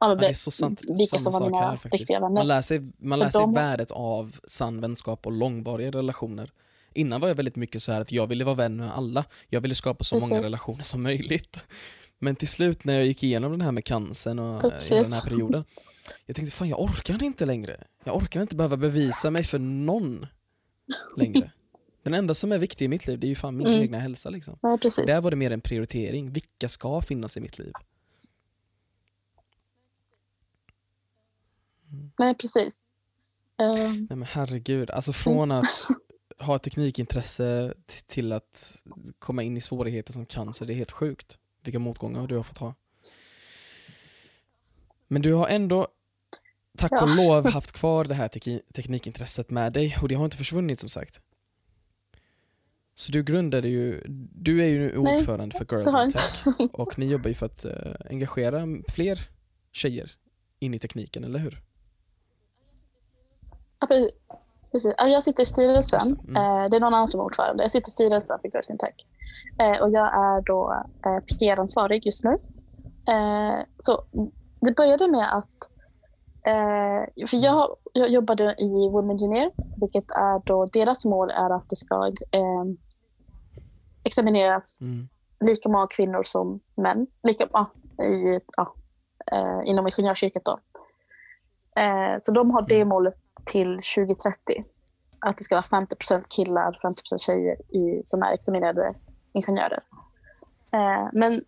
ja, men Ja, det är så sant, vilka samma som var mina här faktiskt. riktiga vänner. Man lär sig, man lär sig de- värdet av sann vänskap och långvariga relationer. Innan var jag väldigt mycket så här att jag ville vara vän med alla. Jag ville skapa så många Precis. relationer som möjligt. Men till slut när jag gick igenom den här med cancern och eh, hela den här perioden. Jag tänkte fan jag orkar inte längre. Jag orkar inte behöva bevisa mig för någon längre. Den enda som är viktig i mitt liv det är ju fan min Mm. egna hälsa liksom. Precis. Där var det mer en prioritering. Vilka ska finnas i mitt liv? Nej, precis. Eh, Nej men herregud, alltså från att ha ett teknikintresse till att komma in i svårigheter som cancer, det är helt sjukt. Vilka motgångar du har fått ha. Men du har ändå, tack och Ja. lov, haft kvar det här teknikintresset med dig och det har inte försvunnit som sagt. Så du grundade ju, du är ju nu Nej, ordförande för det Girls in Tech och ni jobbar ju för att eh, engagera fler tjejer in i tekniken, eller hur? Ja, precis. precis. Ja, Jag sitter i styrelsen. Det. Mm. Eh, Det är någon annan som är ordförande. Jag sitter i styrelsen för Girls in Tech. Eh, Och jag är då eh, PR-ansvarig just nu. Eh, Så det började med att eh, för jag, jag jobbade i Women Engineer, vilket är då deras mål är att det ska examineras Mm. lika många kvinnor som män. Lika, ja, i, ja, eh, inom ingenjörsyrket. Då. Eh, så de har det målet till 2030. Att det ska vara 50% killar, 50% tjejer i, som är examinerade ingenjörer. Eh, men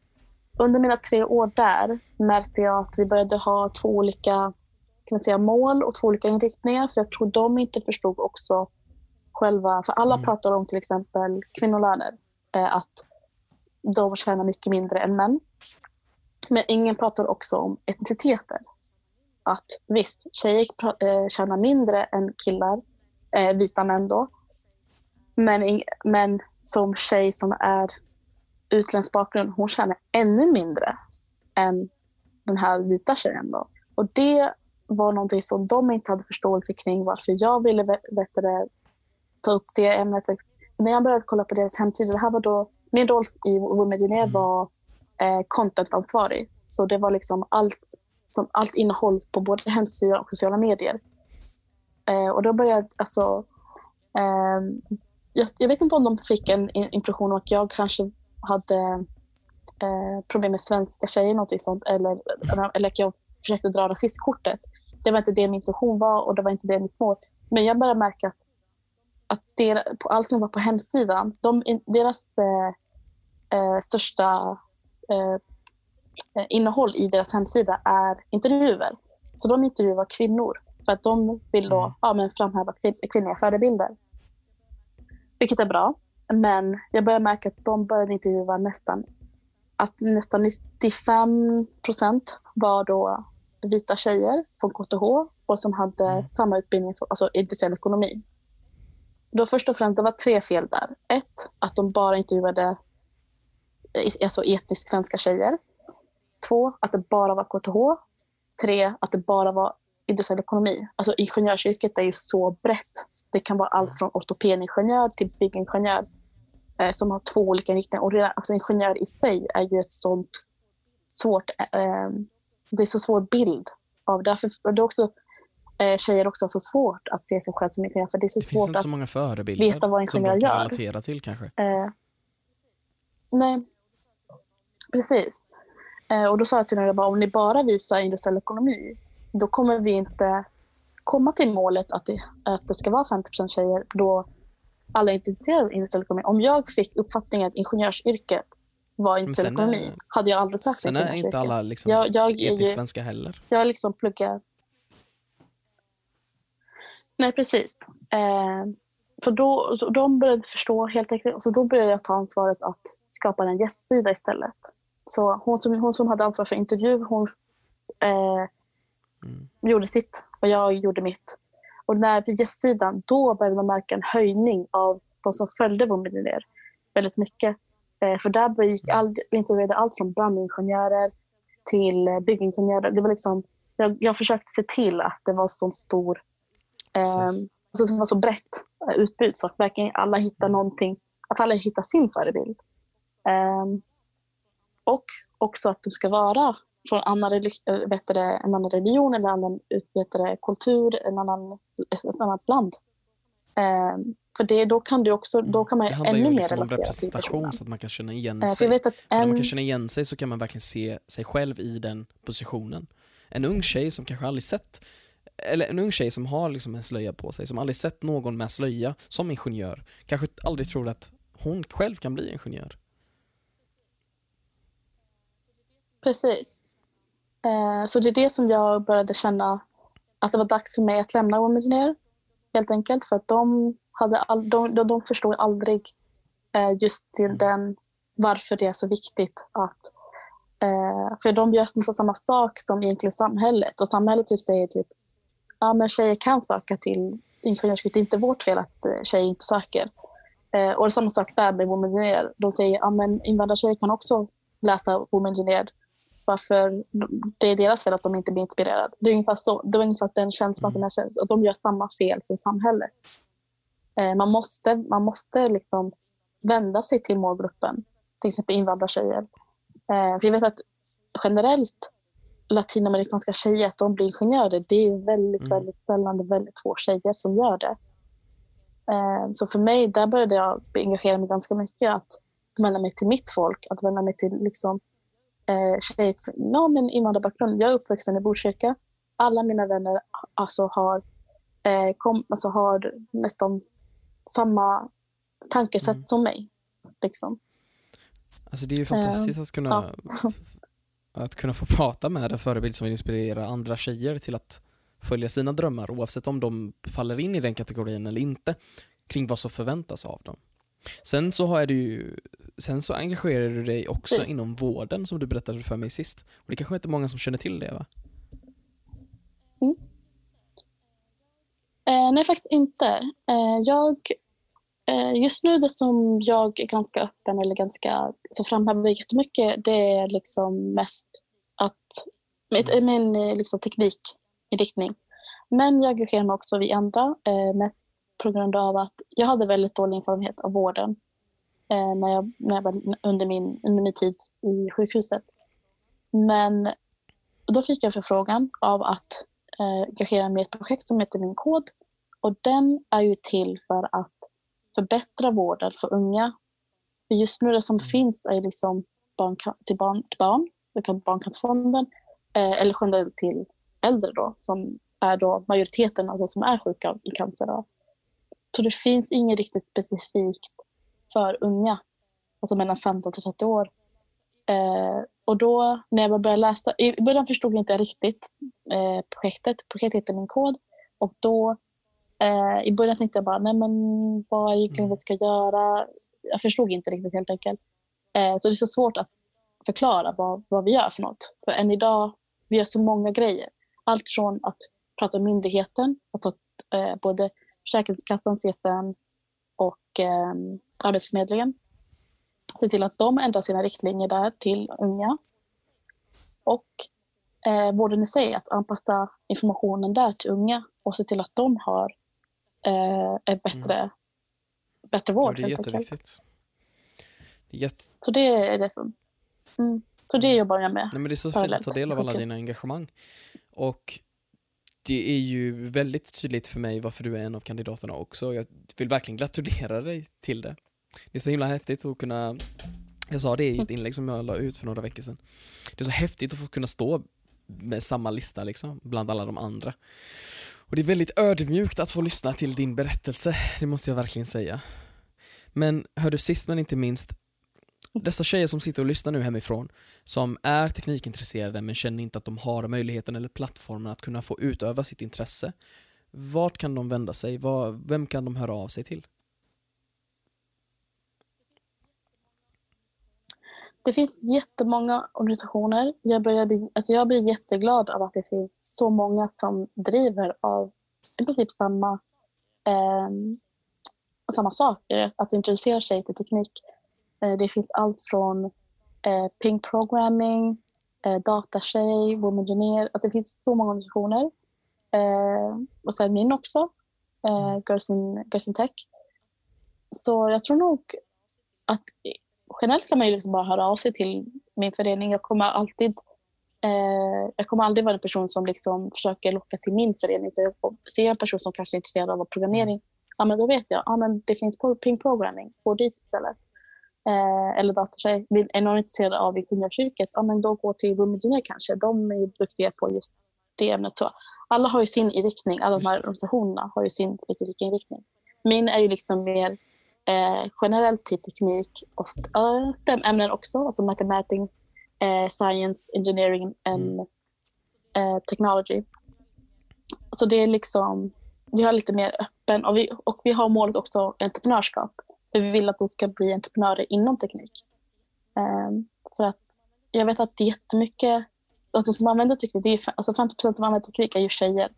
under mina tre år där märkte jag att vi började ha två olika kan man säga, mål och två olika inriktningar. För jag tror de inte förstod också själva, för alla Mm. pratar om till exempel kvinnolöner. Eh, att de tjänar mycket mindre än män. Men ingen pratar också om etniciteter. Att visst, tjejer eh, tjänar mindre än killar, eh, vita män då. Men, men som tjej som är utländsk bakgrund, hon tjänar ännu mindre än den här vita tjejen. Då. Och det var någonting som de inte hade förståelse kring varför jag ville vet, ta upp det ämnet. När jag började kolla på deras hemsida, det här var då, min roll i Women Mm. var eh, content-ansvarig. Så det var liksom allt, som, allt innehåll på både hemsida och sociala medier. Eh, och då började alltså, ehm, jag, jag vet inte om de fick en impression att jag kanske hade eh, problem med svenska tjejer, något sånt, eller, eller att jag försökte dra rasistkortet. Det var inte det min intention var och det var inte det mitt mål. Men jag började märka att, att der, på allt som var på hemsidan, de, deras eh, eh, största eh, eh, innehåll i deras hemsida är intervjuer. Så de intervjuar kvinnor för att de vill då Mm. ja, men framhäva kvin- kvinnliga förebilder. Vilket är bra. Men jag började märka att de började intervjua nästan att nästan 95 procent var då vita tjejer från KTH och som hade Mm. samma utbildning, alltså industriell ekonomi. Då först och främst, det var tre fel där. Ett, att de bara intervjuade eh, alltså etniskt svenska tjejer. Två, att det bara var KTH. Tre, att det bara var industriell ekonomi. Alltså ingenjörsyrket är ju så brett. Det kan vara allt från ortopedingenjör till byggingenjör eh, som har två olika inriktningar. Och redan, alltså ingenjör i sig är ju ett sånt svårt... Eh, det är så svår bild av därför, och det är också eh, tjejer också har så svårt att se sig själv som ingenjör för det är så Det svårt att så många förebilder veta vad en som de ingenjör kan relatera till kanske. Eh, nej, precis. Eh, och då sa jag till bara, om ni bara visar industriell ekonomi, då kommer vi inte komma till målet att det, att det ska vara 50% tjejer då alla intresserade av industriell ekonomi. Om jag fick uppfattningen att ingenjörsyrket var industriell sen är- ekonomi hade jag aldrig sagt Sen är inte alla liksom Jag, jag, ju- svenska heller. jag liksom pluggar... Nej, precis. Eh, så då, de började förstå helt enkelt. Och så då började jag ta ansvaret att skapa en gästsida istället. Så hon som, hon som hade ansvar för intervju, hon eh, Mm. gjorde sitt och jag gjorde mitt. Och när vi gästsidan, då började man märka en höjning av de som följde Women ner väldigt mycket. Eh, för där begick all, vi intervjuade allt från brandingenjörer till eh, byggingenjörer. Det var liksom, jag, jag försökte se till att det var så stor, eh, så det var så brett eh, utbud så att verkligen alla hittar någonting, att alla hittar sin förebild. Eh, och också att de ska vara från annan, relig- eh, det, en annan religion, en annan det, kultur, en annan, ett annat land. Eh, för det, då kan du också, då kan man Det handlar ännu ju mer liksom om relatera till representation personen. så att man kan känna igen Eh, sig. att För När man en, kan känna igen sig så kan man verkligen se sig själv i den positionen. En ung tjej som kanske aldrig sett, eller en ung tjej som har liksom en slöja på sig, som aldrig sett någon med slöja som ingenjör, kanske aldrig tror att hon själv kan bli ingenjör. precis. Eh, så det är det som jag började känna att det var dags för mig att lämna Women. Helt enkelt för att de, hade all, de, de, de förstod aldrig eh, just till Mm. den varför det är så viktigt att eh, för de gör nästan samma sak som egentligen samhället och samhället typ säger typ ja men tjejer kan söka till ingenjörsutbildning, det är inte vårt fel att tjejer inte söker. Eh, och det är samma sak där med Women. De säger ja men invandrartjejer kan också läsa Women varför det är deras fel att de inte blir inspirerade. Det är ungefär, så, det är ungefär den känslan som jag känner, att de gör samma fel som samhället. Eh, man måste, man måste liksom vända sig till målgruppen, till exempel invandrartjejer. Eh, för jag vet att generellt latinamerikanska tjejer, att de blir ingenjörer, det är väldigt, Mm. väldigt sällan det är väldigt få tjejer som gör det. Eh, så för mig, där började jag engagera mig ganska mycket att vända mig till mitt folk, att vända mig till liksom, eh, tjejer ja, med en invandrarbakgrund. Jag är uppvuxen i Botkyrka. Alla mina vänner alltså, har, eh, kom, alltså, har nästan samma tankesätt Mm. som mig. Liksom. Alltså det är ju fantastiskt att kunna Ja. [laughs] Att kunna få prata med en förebild som vill inspirera andra tjejer till att följa sina drömmar oavsett om de faller in i den kategorin eller inte kring vad som förväntas av dem. Sen så har du ju, sen så engagerar du dig också Precis. inom vården som du berättade för mig sist. Och det kanske inte är många som känner till det va? Eh, nej, faktiskt inte. Eh, jag, eh, just nu det som jag är ganska öppen eller ganska så framhäver jättemycket det är liksom mest att min, min eh, liksom teknikinriktning. Men jag engagerar mig också vid andra, eh, mest på grund av att jag hade väldigt dålig erfarenhet av vården eh, när jag, när jag var under, min, under min tid i sjukhuset. Men då fick jag förfrågan av att eh, engagera mig i ett projekt som heter Min kod. Och den är ju till för att förbättra vården för unga. För just nu det som finns är liksom barn, till barn, till barn Barncancerfonden, eh, eller generellt till äldre då, som är då majoriteten de som är sjuka i cancer. Då. Så det finns inget riktigt specifikt för unga, alltså mellan 15 till 30 år. Eh, och då när jag började läsa, i början förstod jag inte riktigt eh, projektet. Projektet heter Min kod. Och då eh, i början tänkte jag bara, nej men vad är egentligen Mm. vi ska göra? Jag förstod inte riktigt helt enkelt. Eh, så det är så svårt att förklara vad, vad vi gör för något. För än idag, vi gör så många grejer. Allt från att prata med myndigheten, att ta eh, både Försäkringskassan, CSN och eh, Arbetsförmedlingen. Se till att de ändrar sina riktlinjer där till unga. Och eh, vården i sig, att anpassa informationen där till unga och se till att de har eh, en bättre, bättre Ja, vård. det är jätteviktigt. Det är. Så det är det som... Mm. Så det jobbar jag med. Nej, men det är så fint att ta del av alla dina engagemang. Och det är ju väldigt tydligt för mig varför du är en av kandidaterna också. Jag vill verkligen gratulera dig till det. Det är så himla häftigt att kunna, jag sa det i ett inlägg som jag la ut för några veckor sedan. Det är så häftigt att få kunna stå med samma lista liksom, bland alla de andra. Och det är väldigt ödmjukt att få lyssna till din berättelse, det måste jag verkligen säga. Men hör du sist men inte minst, dessa tjejer som sitter och lyssnar nu hemifrån, som är teknikintresserade men känner inte att de har möjligheten eller plattformen att kunna få utöva sitt intresse. Vart kan de vända sig? Vem kan de höra av sig till? Det finns jättemånga organisationer. Jag, börjar bli, alltså jag blir jätteglad av att det finns så många som driver av i princip samma, eh, samma saker. Att introducera sig till teknik. Eh, det finns allt från eh, ping programming, eh, datatjej, womengineer. Att det finns så många organisationer. Eh, och sen min också, eh, Girls, in, Girls in Tech. Så jag tror nog att generellt kan man ju liksom bara höra av sig till min förening. Jag kommer alltid, eh, jag kommer aldrig vara en person som liksom försöker locka till min förening. Jag ser jag en person som kanske är intresserad av programmering, ja, men då vet jag ja, men det finns på ping programming, gå dit istället. Eh, eller datortjej. Är någon intresserad av ingenjörsyrket, ja, men då gå till Womengineer kanske. De är ju duktiga på just det ämnet. Så alla har ju sin inriktning, alla de här organisationerna har ju sin specifika inriktning. Min är ju liksom mer eh, generellt till teknik och äh, STEM-ämnen också, alltså mathematics, eh, science, engineering and Mm. eh, technology. Så det är liksom, vi har lite mer öppen och vi, och vi har målet också entreprenörskap. För vi vill att de ska bli entreprenörer inom teknik. Ehm, för att jag vet att det är jättemycket, alltså som använder teknik, det är alltså 50 procent av använder teknik är ju tjejer.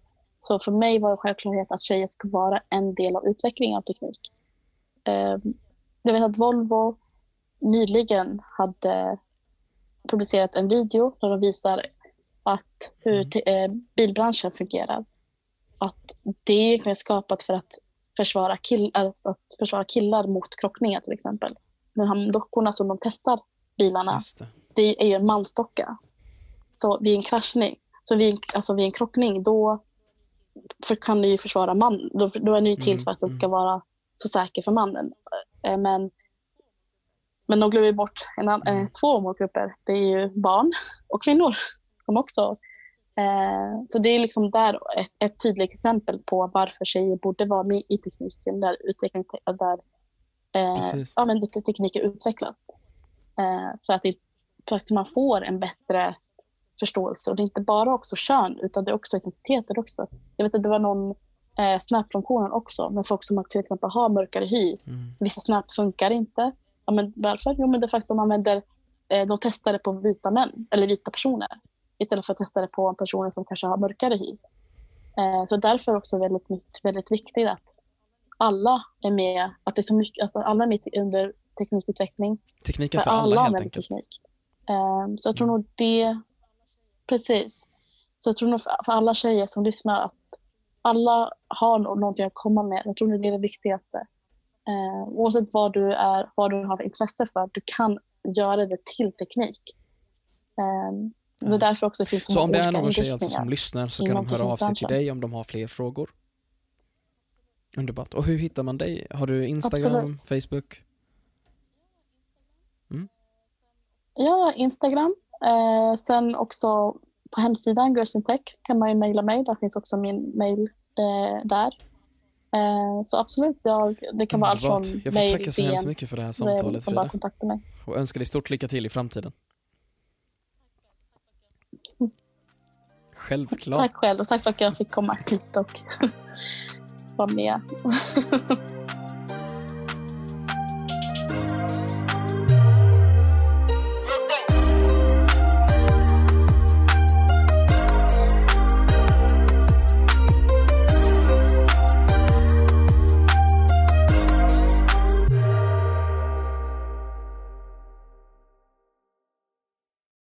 Så för mig var det självklarhet att tjejer ska vara en del av utvecklingen av teknik. Ehm, jag vet att Volvo nyligen hade publicerat en video där de visar att hur Mm. eh, bilbranschen fungerar. Att det är egentligen skapat för att försvara, kill, alltså att försvara killar mot krockningar till exempel. De här dockorna som de testar bilarna, det. det är ju en mansdocka. Så vid en kraschning, så vid en, alltså vid en krockning, då för, kan det ju försvara man. Då, då är det ju till Mm, för att den mm. ska vara så säker för mannen. Eh, Men, men de glömmer bort en, Mm. eh, två målgrupper. Det är ju barn och kvinnor. De också. Eh, så det är liksom där ett, ett tydligt exempel på varför tjejer borde vara med i tekniken, där, utveckling, där eh, ja, men lite tekniker utvecklas. Eh, för, att det, för att man får en bättre förståelse. Och det är inte bara också kön, utan det är också etniciteter också. Jag vet att det var någon eh, Snap-funktionen också, med folk som till exempel har mörkare hy. Mm. Vissa Snap funkar inte. Ja, men varför? Jo, men det är för att de använder, eh, de testar det på vita män, eller vita personer, istället för att testa det på personer som kanske har mörkare hy. Eh, så därför är också väldigt, väldigt viktigt att alla är med, att det är så mycket, alltså alla är med under teknikutveckling. Tekniken För för alla alla helt enkelt. teknik. Eh, så jag tror Mm. nog det, precis. Så jag tror nog för, för alla tjejer som lyssnar att alla har nå- någonting att komma med. Jag tror det är det viktigaste. Eh, oavsett vad du, är, vad du har för intresse för, du kan göra det till teknik. Eh, så Mm. därför också finns så om det är någon tjej alltså som lyssnar så kan de höra av sig till dig om de har fler frågor. Underbart. Och hur hittar man dig? Har du Instagram, Absolut. Facebook? Ja, Instagram. Eh, sen också på hemsidan Girls in Tech kan man ju mejla mig. Där finns också min mejl eh, där. Eh, så absolut, jag, det kan vara allt från mejl, Jag får mail, tacka så hemskt mycket för det här samtalet Frida. Kontakta mig. Och önska dig stort lycka till i framtiden. [laughs] Självklart. Tack själv och tack för att jag fick komma hit och [laughs] vara med. [laughs]